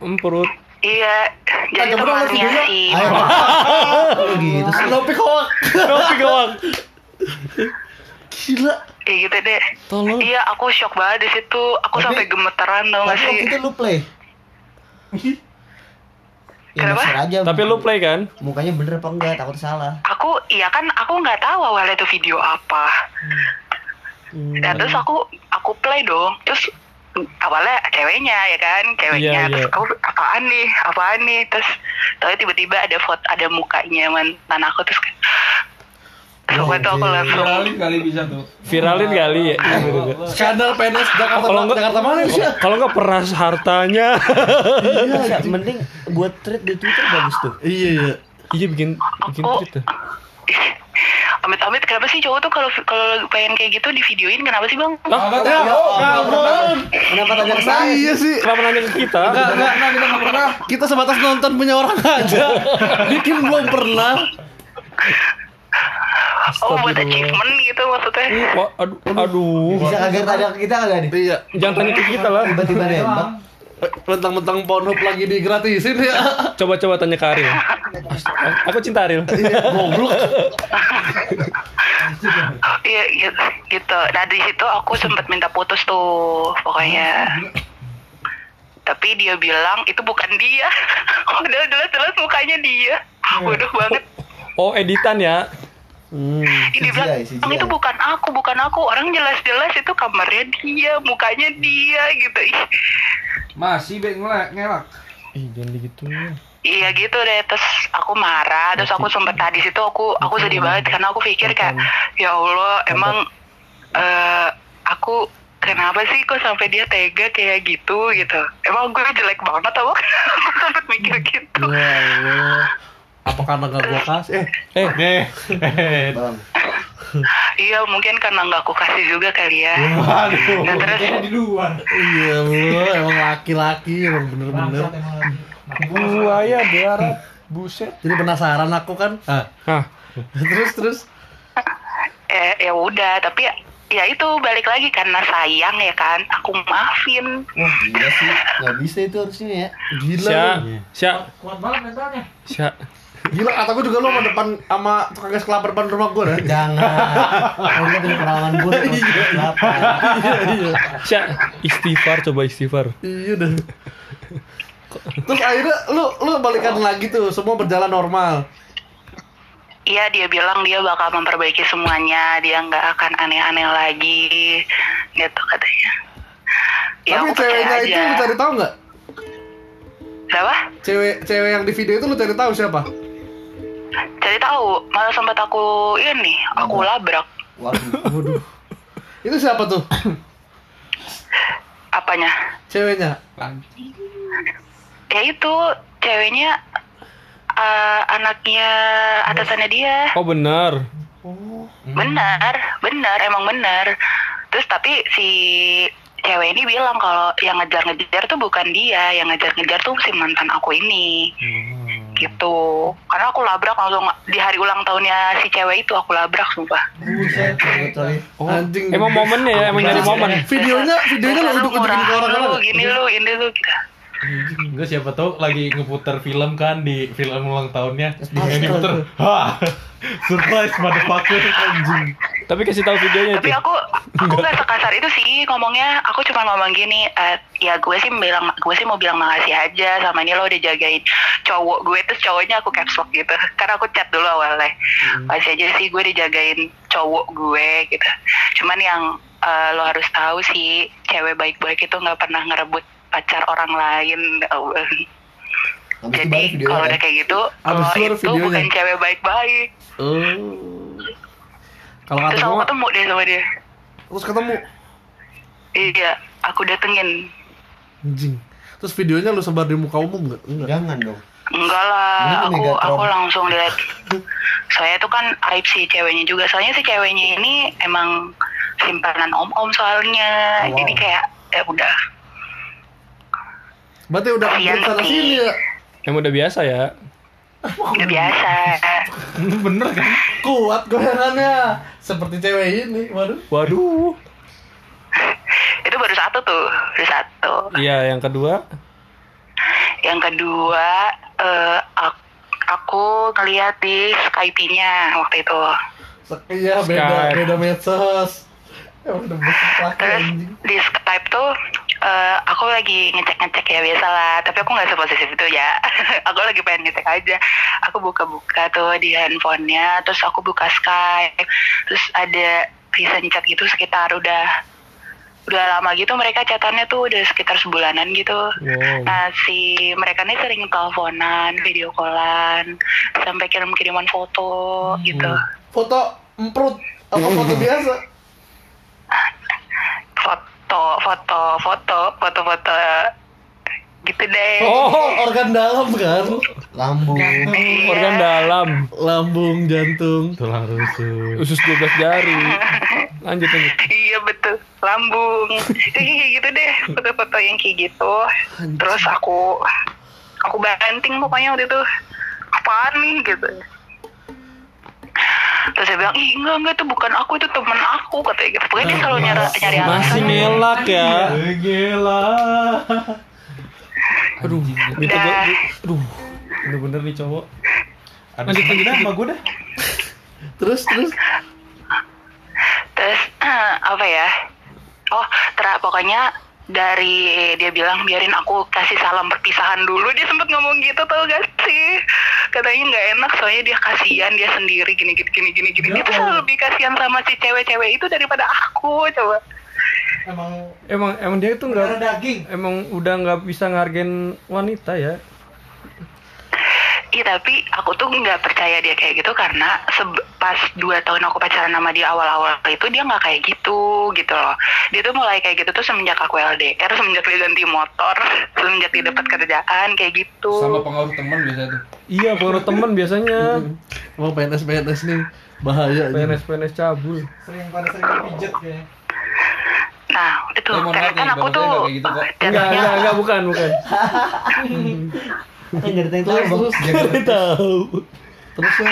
Emperut.
iya jadi temannya si
Ayo. Oh, gitu sih.
Lopi hoak.
Kopi gawang.
Gila.
kayak gitu deh
Tolong.
iya aku shock banget di situ aku
Tapi-
sampai gemeteran tau gak
Tapi
sih
itu lu play. Ya
Kenapa?
aja.
Tapi lu play kan?
Mukanya bener apa enggak? Takut salah.
aku iya kan aku nggak tahu awalnya itu video apa ya terus aku aku play dong terus awalnya ceweknya ya kan ceweknya
Iya,
terus
iya.
aku apaan nih apaan nih terus tahu tiba-tiba ada foto ada mukanya mantan aku terus kan waktu itu aku langsung
Viralin kali bisa tuh.
Viralin kali ya.
Skandal PNS Jakarta
Kalau enggak
Jakarta mana sih?
Kalau enggak peras hartanya.
Bisa, mending buat thread di Twitter bagus tuh.
Iya iya.
Iya bikin bikin tweet tuh.
Amit-amit kenapa sih cowok tuh kalau kalau pengen kayak gitu di videoin kenapa sih bang
Lah,
Agak
Ya,
tahu.
kamu.
Kenapa tanya ke saya?
iya sih.
kenapa nanya ke kita?
Enggak, enggak, enggak, kita enggak pernah. Kita sebatas nonton punya orang aja. Bikin belum pernah.
oh buat achievement gitu maksudnya
aduh, aduh.
Bisa kagak tanya ke kita kagak nih?
Iya.
Jangan tanya ke kita lah.
Tiba-tiba nembak.
Mentang-mentang Pornhub lagi digratisin ya.
Coba-coba tanya ke Ariel. Aku cinta Ariel.
Goblok.
Iya gitu, gitu. Nah di situ aku sempat minta putus tuh pokoknya. Tapi dia bilang itu bukan dia. Udah jelas-jelas mukanya dia. Bodoh banget.
Oh, editan ya.
Hmm,
Ini bilang
CGI,
"Bang, itu bukan aku, bukan aku. Orang jelas-jelas itu kamarnya dia, mukanya dia gitu. Ih,
Masih be ngelak, ngelak.
Ih, jangan digituin.
Iya gitu deh. Terus aku marah. Terus aku sempet tadi situ aku aku sedih banget karena aku pikir kayak ya Allah emang eh aku kenapa sih kok sampai dia tega kayak gitu gitu. Emang gue jelek banget apa? aku sempet mikir gitu.
Ya Allah. Apa karena gak gua kasih? Eh,
Eh,
Eh, eh,
Bang.
Iya mungkin karena nggak aku kasih juga kali ya.
waduh.
Nah, terus
di luar.
iya Allah, emang laki-laki emang bener-bener.
Buaya darat. Buset.
Jadi penasaran aku kan. Ah,
Hah.
terus terus.
eh ya udah tapi ya itu balik lagi karena sayang ya kan aku maafin
Wah, gila sih. Nggak bisa itu harusnya ya.
Gila.
Sya,
lu.
Sya,
Kuat banget mentalnya.
Sya.
Gila kataku juga lu sama depan sama tukang gas kelapa depan rumah gua dah.
Jangan. Ini punya pengalaman buruk. Kenapa?
Sya, istighfar coba istighfar.
Iya dah. Terus akhirnya lu lu balikan lagi tuh, semua berjalan normal.
Iya dia bilang dia bakal memperbaiki semuanya dia nggak akan aneh-aneh lagi gitu katanya ya
Tapi ceweknya itu
aja
lu cari tahu nggak?
Siapa?
Cewek cewek yang di video itu lu cari tahu siapa?
Cari tahu, malah sempat aku ini, aku labrak.
Waduh.
Itu siapa tuh?
Apanya?
Ceweknya.
Ya itu ceweknya eh, anaknya atasannya dia.
Oh benar.
Benar, benar, emang benar. Terus tapi si cewek ini bilang kalau yang ngejar-ngejar tuh bukan dia, yang ngejar-ngejar tuh si mantan aku ini. Gitu. Karena aku labrak langsung di hari ulang tahunnya si cewek itu aku labrak sumpah.
Buset.
Oh,
Anjing.
Emang momennya ya, emang nyari momen.
Videonya videonya ke
murah
orang
lu, gini lu, ini lu gitu.
Enggak siapa tahu lagi ngeputar film kan di film ulang tahunnya.
Terus
Yang
di-
diputer. Hah. Surprise motherfucker anjing.
Tapi kasih tahu videonya
Tapi
itu.
aku aku gak sekasar itu sih ngomongnya. Aku cuma ngomong gini, eh, ya gue sih bilang gue sih mau bilang makasih aja sama ini lo udah jagain cowok gue terus cowoknya aku caps lock gitu. Karena aku chat dulu awalnya. Makasih aja sih gue dijagain cowok gue gitu. Cuman yang eh, lo harus tahu sih cewek baik-baik itu nggak pernah ngerebut pacar orang lain.
Habis itu baru
Jadi
videonya
kalau
kan?
udah kayak gitu,
Abis
lo
itu
itu
videonya.
bukan cewek baik-baik.
Oh. Kalau
Terus
kata
aku ketemu deh sama dia.
terus ketemu
Iya, aku datengin.
anjing. Terus videonya lu sebar di muka umum nggak? Enggak.
Jangan dong.
Enggak lah,
tuh
aku aku langsung lihat. Saya tuh kan aib si ceweknya juga. Soalnya si ceweknya ini emang simpanan om-om soalnya.
Oh, wow.
Jadi kayak ya udah.
Berarti udah
Kasian
komplit sana
sih.
sini ya.
Emang udah biasa ya.
Udah biasa.
Bener kan?
Kuat goyangannya. Seperti cewek ini. Waduh.
Waduh.
itu baru satu tuh baru satu
Iya, yang kedua.
yang kedua eh, ak- aku ngeliat di Skype-nya waktu itu
Iya beda
Skype.
beda medsos. Emang udah besar laki
terus di Skype tuh eh, aku lagi ngecek-ngecek ya biasa lah tapi aku nggak seposesif itu ya aku lagi pengen ngecek aja aku buka-buka tuh di handphonenya terus aku buka Skype terus ada recent chat gitu sekitar udah udah lama gitu mereka chatannya tuh udah sekitar sebulanan gitu
Wow.
Nah, si mereka nih sering teleponan, video callan, sampai kirim-kiriman foto gitu.
Foto emprut apa foto biasa?
Foto, foto, foto, foto-foto gitu deh.
Oh,
Organ dalam kan?
Lambung.
Iya.
organ dalam.
Lambung, jantung.
tulang rusuk
Usus 12 jari. Lanjut, lanjut.
Iya betul, lambung. Kayak gitu deh, foto-foto yang kayak gitu. Terus aku aku banting pokoknya waktu itu. Apaan nih gitu. Terus saya bilang, ih enggak enggak itu bukan aku itu temen aku katanya gitu. Pokoknya dia selalu nyari nyari
Masih
alasan.
nelak ya.
gila
Aduh, itu
Udah.
gua- aduh. Bener-bener nih cowok. Lanjut, lanjut,
sama gue dah
Terus terus
Terus apa ya? Oh, ter pokoknya dari dia bilang biarin aku kasih salam perpisahan dulu. Dia sempet ngomong gitu tau gak sih? Katanya nggak enak soalnya dia kasihan dia sendiri gini gini gini gini gini. Dia tuh selalu lebih kasihan sama si cewek-cewek itu daripada aku coba.
Emang
Emang emang dia tuh nggak emang udah nggak bisa ngargain wanita ya.
Iya tapi aku tuh nggak percaya dia kayak gitu karena pas dua tahun aku pacaran sama dia awal-awal itu dia nggak kayak gitu gitu loh. Dia tuh mulai kayak gitu tuh semenjak aku LDR, semenjak dia ganti motor, semenjak dia dapat kerjaan kayak gitu.
Sama pengaruh teman biasa tuh.
Iya, pengaruh teman biasanya.
Emang PNS PNS nih bahaya.
PNS PNS cabul.
Sering pada sering pijet kayaknya.
Nah itu
Eh,
kan, aku tuh
nggak kayak gitu kok.
Enggak, enggak, enggak bukan, bukan.
Eh, Bang.
terus tahu. Terus ya.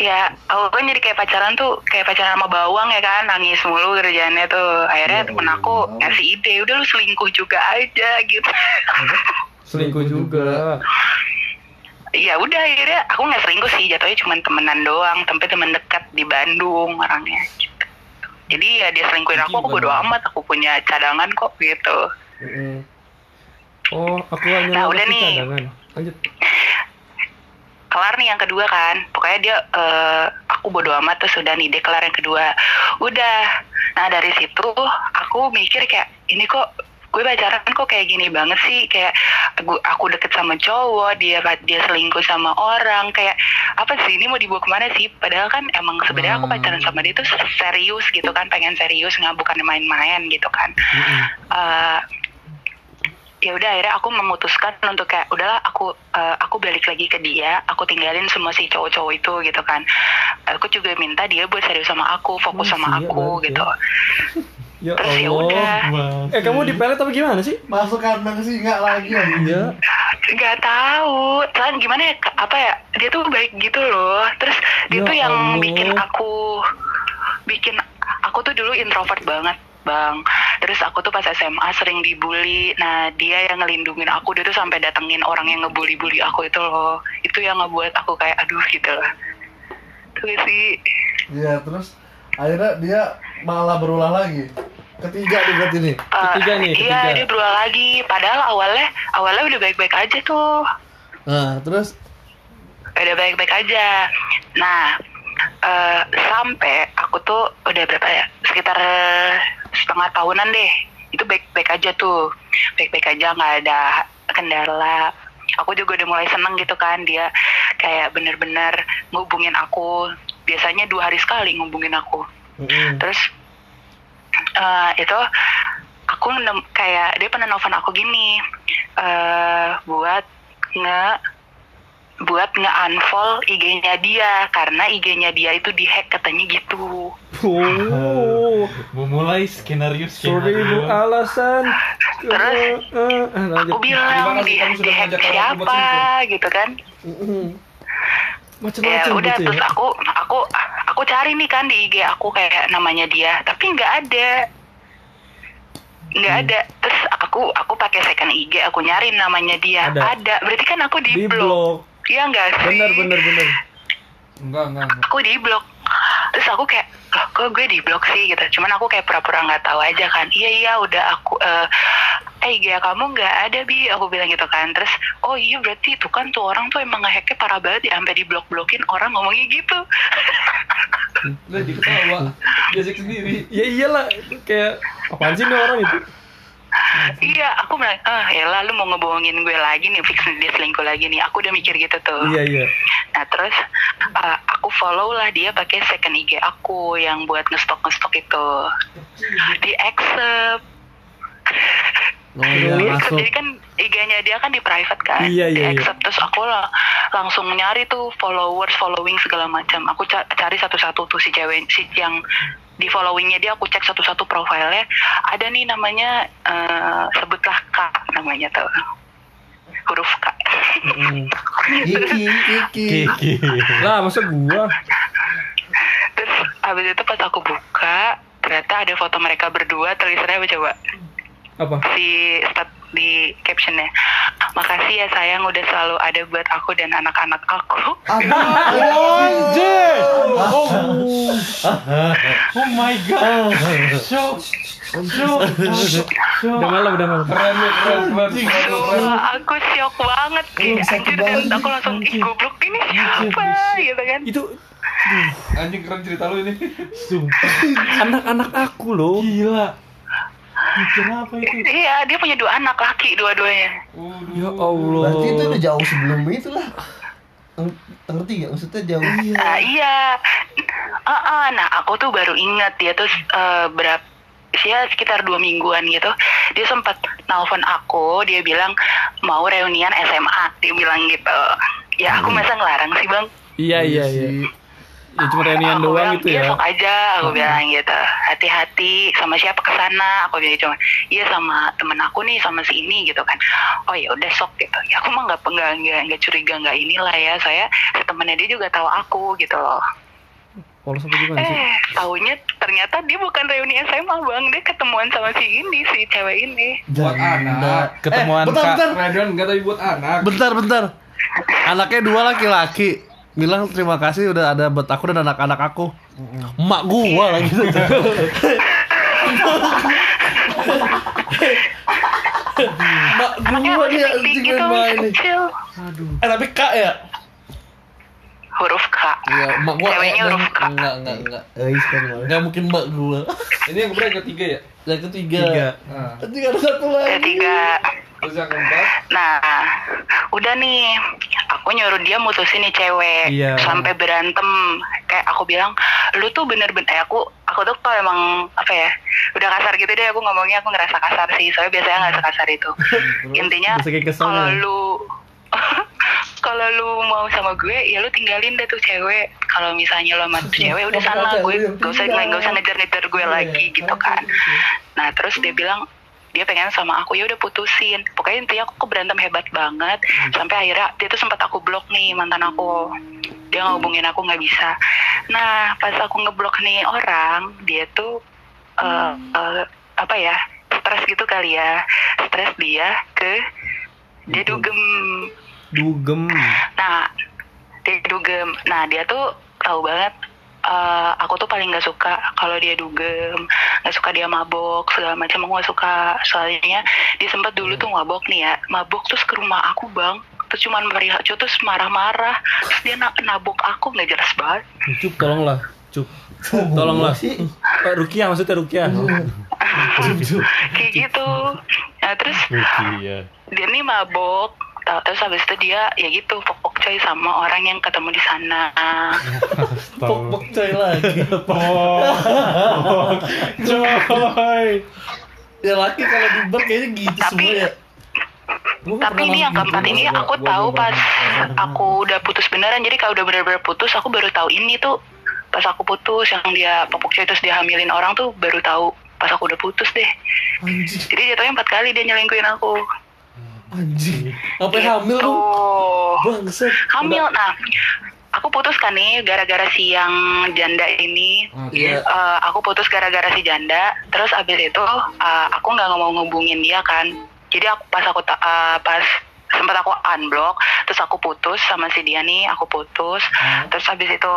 ya aku kan jadi kayak pacaran tuh kayak pacaran sama bawang ya kan nangis mulu kerjaannya tuh akhirnya temen aku ngasih ide udah lu selingkuh juga aja gitu
Selingkuh juga.
ya udah akhirnya aku nggak selingkuh sih jatuhnya cuma temenan doang tapi temen dekat di Bandung orangnya gitu. jadi ya dia selingkuhin aku aku bodo amat aku punya cadangan kok gitu.
Oh, aku hanya
Nah, udah nih.
cadangan. Lanjut.
kelar nih yang kedua kan pokoknya dia eh, aku bodo amat terus udah nih dia kelar yang kedua. Udah. Nah dari situ aku mikir kayak ini kok gue pacaran kok kayak gini banget sih? Kayak gue aku deket sama cowok dia dia selingkuh sama orang. Kayak apa sih? Ini mau dibawa ke mana sih? Padahal kan emang sebenarnya aku pacaran sama dia tuh serius gitu kan pengen serius nggak bukan main-main gitu kan. Eh, ya udah akhirnya aku memutuskan untuk kayak udahlah aku eh, aku balik lagi ke dia aku tinggalin semua si cowok-cowok itu gitu kan aku juga minta dia buat serius sama aku fokus
Oh,
sama aku
banget
gitu
Ya
terus ya
Allah.
udah
Eh, kamu dipelet apa gimana sih?
Masuk kandang singa lagi anjing.
Iya.
nggak tahu kan gimana ya apa ya dia tuh baik gitu loh terus dia
Ya
tuh yang
Allah.
bikin aku bikin aku tuh dulu introvert banget bang terus aku tuh pas SMA sering dibully nah dia yang ngelindungin aku dia tuh sampai datengin orang yang ngebully-bully aku itu loh itu yang ngebuat aku kayak aduh gitu loh tuh sih
Iya, terus akhirnya dia malah berulah lagi. Ketiga nih berarti nih.
Eh,
Ketiga nih,
iya
ketiga.
dia berulang lagi padahal awalnya awalnya udah baik-baik aja tuh
Nah, terus
udah baik-baik aja. Nah, eh, sampai aku tuh udah berapa ya? Sekitar setengah tahunan deh. Itu baik-baik aja tuh. Baik-baik aja nggak ada kendala. Aku juga udah mulai seneng gitu kan dia kayak bener-bener ngubungin aku. Biasanya dua hari sekali ngubungin aku. Terus eh, itu aku kayak dia pernah nelfon aku gini eh buat nge buat nge-unfollow IG-nya dia karena IG-nya dia itu dihack katanya gitu.
Oh.
memulai skenario skenario
alasan.
Terus,
Eh, eh, eh.
Aku bilang di,
kamu sudah
dihack siapa gitu kan?
Mm-mm.
Ya
Macam-macam
udah
gitu
terus
ya.
aku aku aku aku cari nih kan di IG aku kayak namanya dia tapi nggak ada nggak
Hmm.
ada terus aku aku pakai second IG aku nyari namanya dia
Ada.
ada, berarti kan aku di,
Di
blok. Iya nggak sih
Bener bener bener.
Enggak, enggak, enggak.
aku di blok terus aku kayak loh kok gue di blok sih gitu cuman aku kayak pura-pura nggak tahu aja kan iya iya udah aku eh eh IG kamu nggak ada bi aku bilang gitu kan terus oh iya berarti itu kan tuh orang tuh emang ngehacknya parah banget ya sampai di blok blokin orang ngomongnya gitu
Lah diketawa. Jasik sendiri.
Ya iyalah kayak apaan sih nih orang itu?
Iya aku bilang ah ya lu mau ngebohongin gue lagi nih fix dia selingkuh lagi nih aku udah mikir gitu tuh
Iya iya.
Nah terus uh, aku follow lah dia pakai second IG aku yang buat ngestok ngestok itu di accept.
Oh iya masuk.
Jadi kan IG-nya dia kan di private kan.
Iya,
di
iya, iya.
accept terus aku lah langsung nyari tuh followers, following segala macam. Aku ca- cari satu-satu tuh si cewek si yang di followingnya dia aku cek satu-satu profilnya ada nih namanya eh, sebutlah K namanya tuh huruf K
Kiki, Kiki.
Kiki.
Lah masa gua?
Terus abis itu pas aku buka ternyata ada foto mereka berdua tulisannya apa coba
Apa?
si stat di captionnya makasih ya sayang udah selalu ada buat aku dan anak-anak aku
Anjir. Oh. oh my god. Shock. Shock.
Udah malam udah malam.
Keren keren, keren,
aku syok banget kayak anjir dan aku langsung ih goblok ini siapa gitu kan
Itu
Anjing keren cerita lu ini.
anak-anak aku loh.
Gila. Mikir apa itu?
iya dia punya dua anak laki dua-duanya
Waduh.
Ya Allah.
Berarti itu udah jauh sebelum itu lah. Eng- Ngerti gak? Maksudnya jauh.
Nah, iya. Ah, ah, nah aku tuh baru ingat dia tuh eh, berapa ya sekitar dua mingguan gitu dia sempat nelfon aku dia bilang mau reunian SMA dia bilang gitu ya aku masa ngelarang sih bang
Iya iya iya. Ya cuma reunian
aku
doang
bilang,
gitu
iya
ya.
sok aja aku bilang gitu hati-hati sama siapa ke sana aku bilang cuma iya sama temen aku nih sama si ini gitu kan oh ya udah sok gitu ya aku mah nggak nggak nggak nggak curiga nggak inilah ya saya temennya dia juga tahu aku gitu loh
Polos apa gimana sih?
Eh, taunya ternyata dia bukan reuni SMA bang, dia ketemuan sama si ini, si cewek ini.
Buat anak.
Ketemuan
bentar,
Kak.
bentar.
Radion enggak tapi buat anak.
Bentar, bentar. Anaknya dua laki-laki. Bilang terima kasih udah ada buat aku dan anak-anak aku. Emak gua lagi. Emak
Anaknya
gua dia
tinggi
anjing
gitu,
main ini.
kecil.
Eh tapi kak ya?
Huruf K.
Iya, emak gua
Ceweknya huruf K.
Enggak, enggak, enggak.
Eh.
Enggak mungkin emak gua.
Ini yang keberapa yang ketiga ya?
Yang ketiga.
Tiga.
Nah,
Ketiga ada satu lagi.
Ketiga.
terus yang keempat.
Nah, udah nih, aku nyuruh dia mutusin nih cewek
Iya.
sampai berantem. Kayak aku bilang, lu tuh bener-bener, eh, aku, aku tuh kalau emang apa ya, udah kasar gitu deh. Aku ngomongnya aku ngerasa kasar sih, soalnya biasanya nggak sekasar itu. Intinya, kalau
ya?
lu kalau lu mau sama gue, ya lu tinggalin deh tuh cewek. Kalau misalnya lo sama cewek, udah sana gue gak usah gak usah ngejar-ngejar gue lagi gitu kan. Nah terus dia bilang dia pengen sama aku ya udah putusin. Pokoknya intinya aku berantem hebat banget. Sampai akhirnya dia tuh sempat aku blok nih mantan aku. Dia ngehubungin aku nggak bisa. Nah pas aku ngeblok nih orang dia tuh eh, eh, apa ya stres gitu kali ya. Stres dia ke dia dugem
Dugem.
Nah, dia dugem. Nah, dia tuh tahu banget eh, aku tuh paling nggak suka kalau dia dugem, nggak suka dia mabok segala macam aku nggak suka. Soalnya dia sempat dulu tuh mabok nih ya, mabok terus ke rumah aku bang, terus cuman meriah terus marah-marah, terus dia na- nabok aku nggak jelas banget.
Cup tolonglah. Cup. Tolonglah. Pak Rukiah maksudnya Rukiah.
Kayak gitu. Nah terus dia nih mabok. Tahu- Terus habis itu dia ya gitu pokok coy sama orang yang ketemu di sana.
Pok coy lagi.
Coy.
Ya laki kalau di bar kayaknya gitu
Tapi-
semua ya.
Tapi ini yang
masuk
keempat
gitu.
ini aku tahu pas aku udah putus beneran. Jadi kalau udah bener-bener putus, aku baru tahu ini tuh pas aku putus yang dia popok coy terus dia hamilin orang tuh baru tahu pas aku udah putus deh.
Anjing,
Jadi jatuhnya empat kali dia nyelingkuhin aku.
Anjing. Hamil
Gitu.
lu. Bangsat.
Hamil, nah aku putus kan nih gara-gara si yang janda ini.
Iya.
Eh, aku putus gara-gara si janda. Terus abis itu eh, aku nggak mau ngubungin dia kan. Jadi aku pas aku ta- eh, pas sempat aku unblock, terus aku putus sama si dia nih, aku putus. Terus abis itu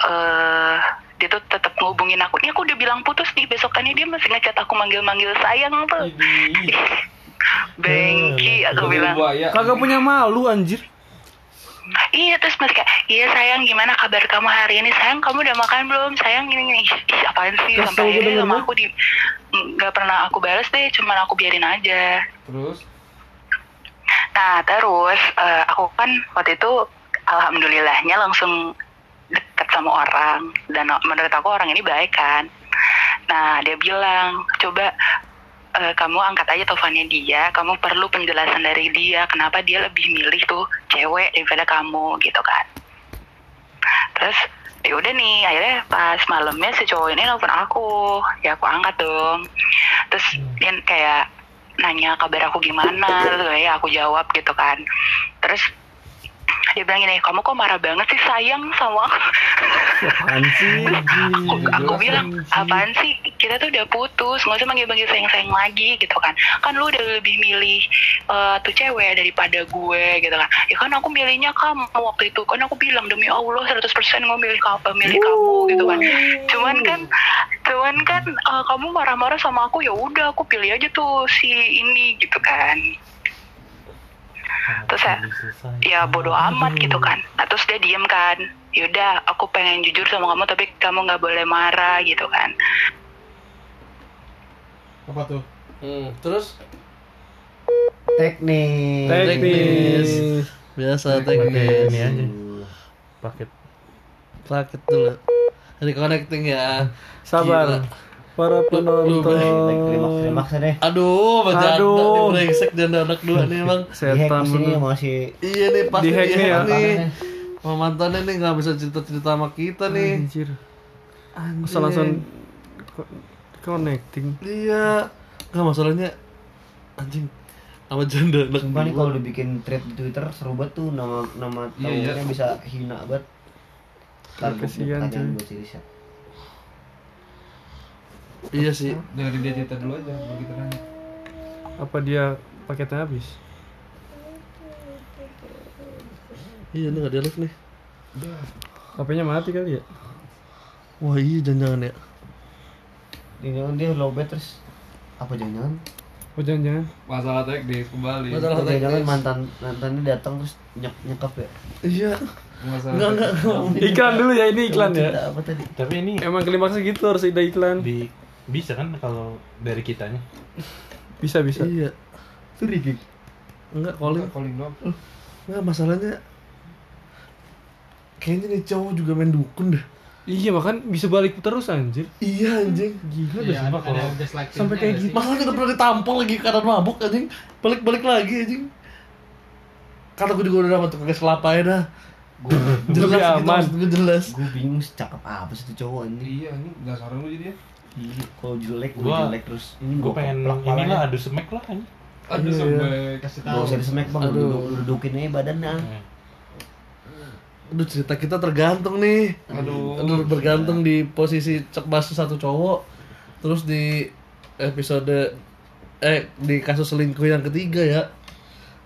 eh dia tuh tetap ngubungin aku. Ini aku udah bilang putus nih, besokannya dia masih ngechat aku manggil-manggil sayang tuh. Bengki aku bilang.
Buaya.
Kagak punya malu anjir.
Iya terus masih kayak iya sayang gimana kabar kamu hari ini? Sayang kamu udah makan belum? Sayang gini gini Ih, apaan sih?
Kesel
sampai
gue
akhirnya sama
dengernya.
aku di nggak pernah aku balas deh cuman aku biarin aja.
Terus?
Nah terus eh, aku kan waktu itu alhamdulillahnya langsung deket sama orang. Dan menurut aku orang ini baik kan. Nah dia bilang coba eh, kamu angkat aja teleponnya dia, kamu perlu penjelasan dari dia, kenapa dia lebih milih tuh cewek daripada kamu gitu kan. Terus ya udah nih, akhirnya pas malamnya si cowok ini nelfon aku, ya aku angkat dong. Terus dia kayak nanya kabar aku gimana, terus ya aku jawab gitu kan. Terus dia bilang gini, kamu kok marah banget sih? Sayang sama aku?
Apaan sih?
aku, aku bilang apaan sih? Kita tuh udah putus nggak usah manggil-manggil sayang-sayang lagi gitu kan. Kan lu udah lebih milih eh, tuh cewek daripada gue gitu kan. Ya kan aku milihnya kamu waktu itu. Kan aku bilang demi Allah 100% gue milih kamu milih kamu gitu kan. Cuman kan cuman kan eh, kamu marah-marah sama aku ya udah aku pilih aja tuh si ini gitu kan terus ya ya bodoh amat gitu kan nah, terus dia diem kan yaudah aku pengen jujur sama kamu tapi kamu nggak boleh marah gitu kan
Apa tuh?
Hmm, terus
Teknik.
Teknis.
biasa
Pakai
teknis.
ini aja.
Paket.
Paket dulu. Reconnecting ya.
Sabar.
Gila.
Para penonton.
deh.
Aduh, bercanda
Aduh.
nih brengsek dan anak dua nih emang.
Di hack
Setan
ini
bener.
masih
Iya nih pasti
Di-hack nih ya.
nih. Sama mantannya nih nggak bisa cerita-cerita sama kita nih.
Anjir. Masa langsung connecting.
Iya. Nggak masalahnya anjing sama janda anak
Sumpah nih
dua.
kalau dibikin thread di Twitter seru banget tuh nama nama
Iya,
tamunya bisa hina banget.
Kasihan, cuy.
Iya sih.
dengerin dia cerita dulu aja begitu kan.
Apa dia paketnya habis?
Iya nih nggak di live nih.
HP-nya mati kali ya?
Wah iya jangan-jangan ya.
Ini jangan dia low terus apa jangan-jangan?
Oh jangan-jangan
Masalah teknis kembali.
Masalah
Apa
teknis.
mantan mantannya datang terus nyek nyekap ya?
Iya.
Masalah
Enggak enggak.
Iklan dulu ya ini iklan ya
Apa tadi?
Tapi ini
Emang klimaksnya gitu harus ada iklan
di bisa kan kalau dari kitanya.
Bisa bisa
Iya.
Itu Riki.
Enggak calling.
calling doang.
Enggak masalahnya kayaknya nih cowok juga main dukun dah.
Iya makan bisa balik terus anjir
Iya anjing.
Gila
Iya, ada
kalau sampai kayak gitu.
Masalahnya udah pernah ditampol lagi karena mabuk anjing. Balik-balik lagi anjing. Kata gue juga udah dapat tuh kagak selapanya dah.
Gue
Jelas gitu
aman.
gue jelas.
gue bingung cakep apa sih tuh cowok ini.
Iya, ini dasar lu jadi ya.
Iya, Kalau jelek gue
Gua-
jelek terus. Ini
Gue
gua
pengen ini lah adu semek lah ini.
Aduh,
Iya,
sampai
Kasih
Gak
tahu.
usah disemek bang,
Aduh.
duduk, dudukin aja badannya.
Aduh cerita kita tergantung nih.
Aduh.
Aduh bergantung di posisi cek basu satu cowok. Terus di episode eh di kasus selingkuh yang ketiga ya.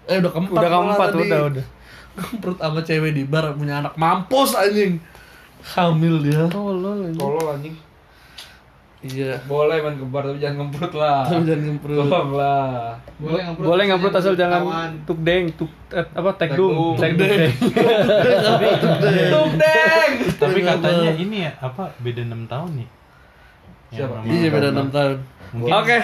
Eh udah keempat.
Udah keempat udah udah
Perut sama cewek di bar punya anak mampus anjing. Hamil dia.
Tolol anjir
tolol anjing.
Iya.
Boleh main ke bar tapi jangan ngemprut lah.
Tapi jangan ngemprut.
Tolong lah.
Boleh ngamprut.
Boleh ngamprut asal jangan tuk deng, tuk eh, apa tek
Tek
dung,
dung.
tek dung. deng.
Tuk deng.
Tapi katanya ini ya apa beda 6 tahun nih.
Siapa?
Iya beda 6 tahun. Oke.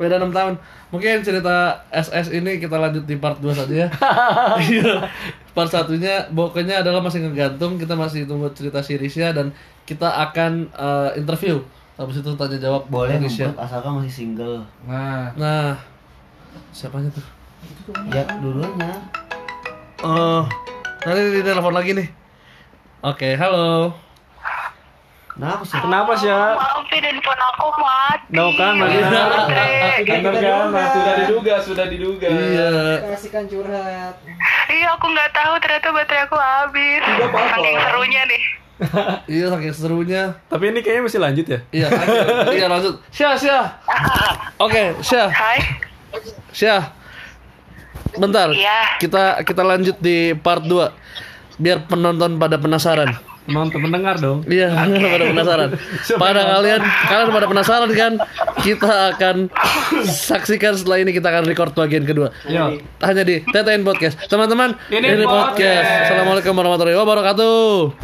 Beda 6 tahun. Mungkin cerita SS ini kita lanjut di part 2 saja ya. Iya. part satunya pokoknya adalah masih ngegantung, kita masih tunggu cerita Sirisya dan kita akan eh, interview. Habis itu tanya jawab
Boleh
Sirisya.
ngemprut asalkan masih single.
Nah,
Nah, siapanya tuh?
Ya dulunya.
Oh, nanti di telepon lagi nih. Oke, halo.
Nah aku sih.
Kenapa sih ya?
maafin handphone aku mati
No kan, Madina.
Baterai.
Bener kan, mati
sudah diduga, sudah diduga.
Iya.
Kasihkan curhat.
Iya aku nggak tahu ternyata baterai aku habis. Saking serunya nih.
Iya saking serunya.
Tapi ini kayaknya masih lanjut ya?
Iya, lanjut. iya lanjut. Syah, Syah. Oke, Syah,
Hai.
Syah. Bentar.
Iya.
Kita kita lanjut di part 2 biar penonton pada penasaran.
Nonton pendengar dong.
Iya, pada penasaran. Pada kalian, kalian pada penasaran kan? Kita akan saksikan setelah ini kita akan record bagian kedua.
Yo.
Hanya di TTN Podcast. Teman-teman,
Ini
podcast.
podcast.
Assalamualaikum warahmatullahi wabarakatuh.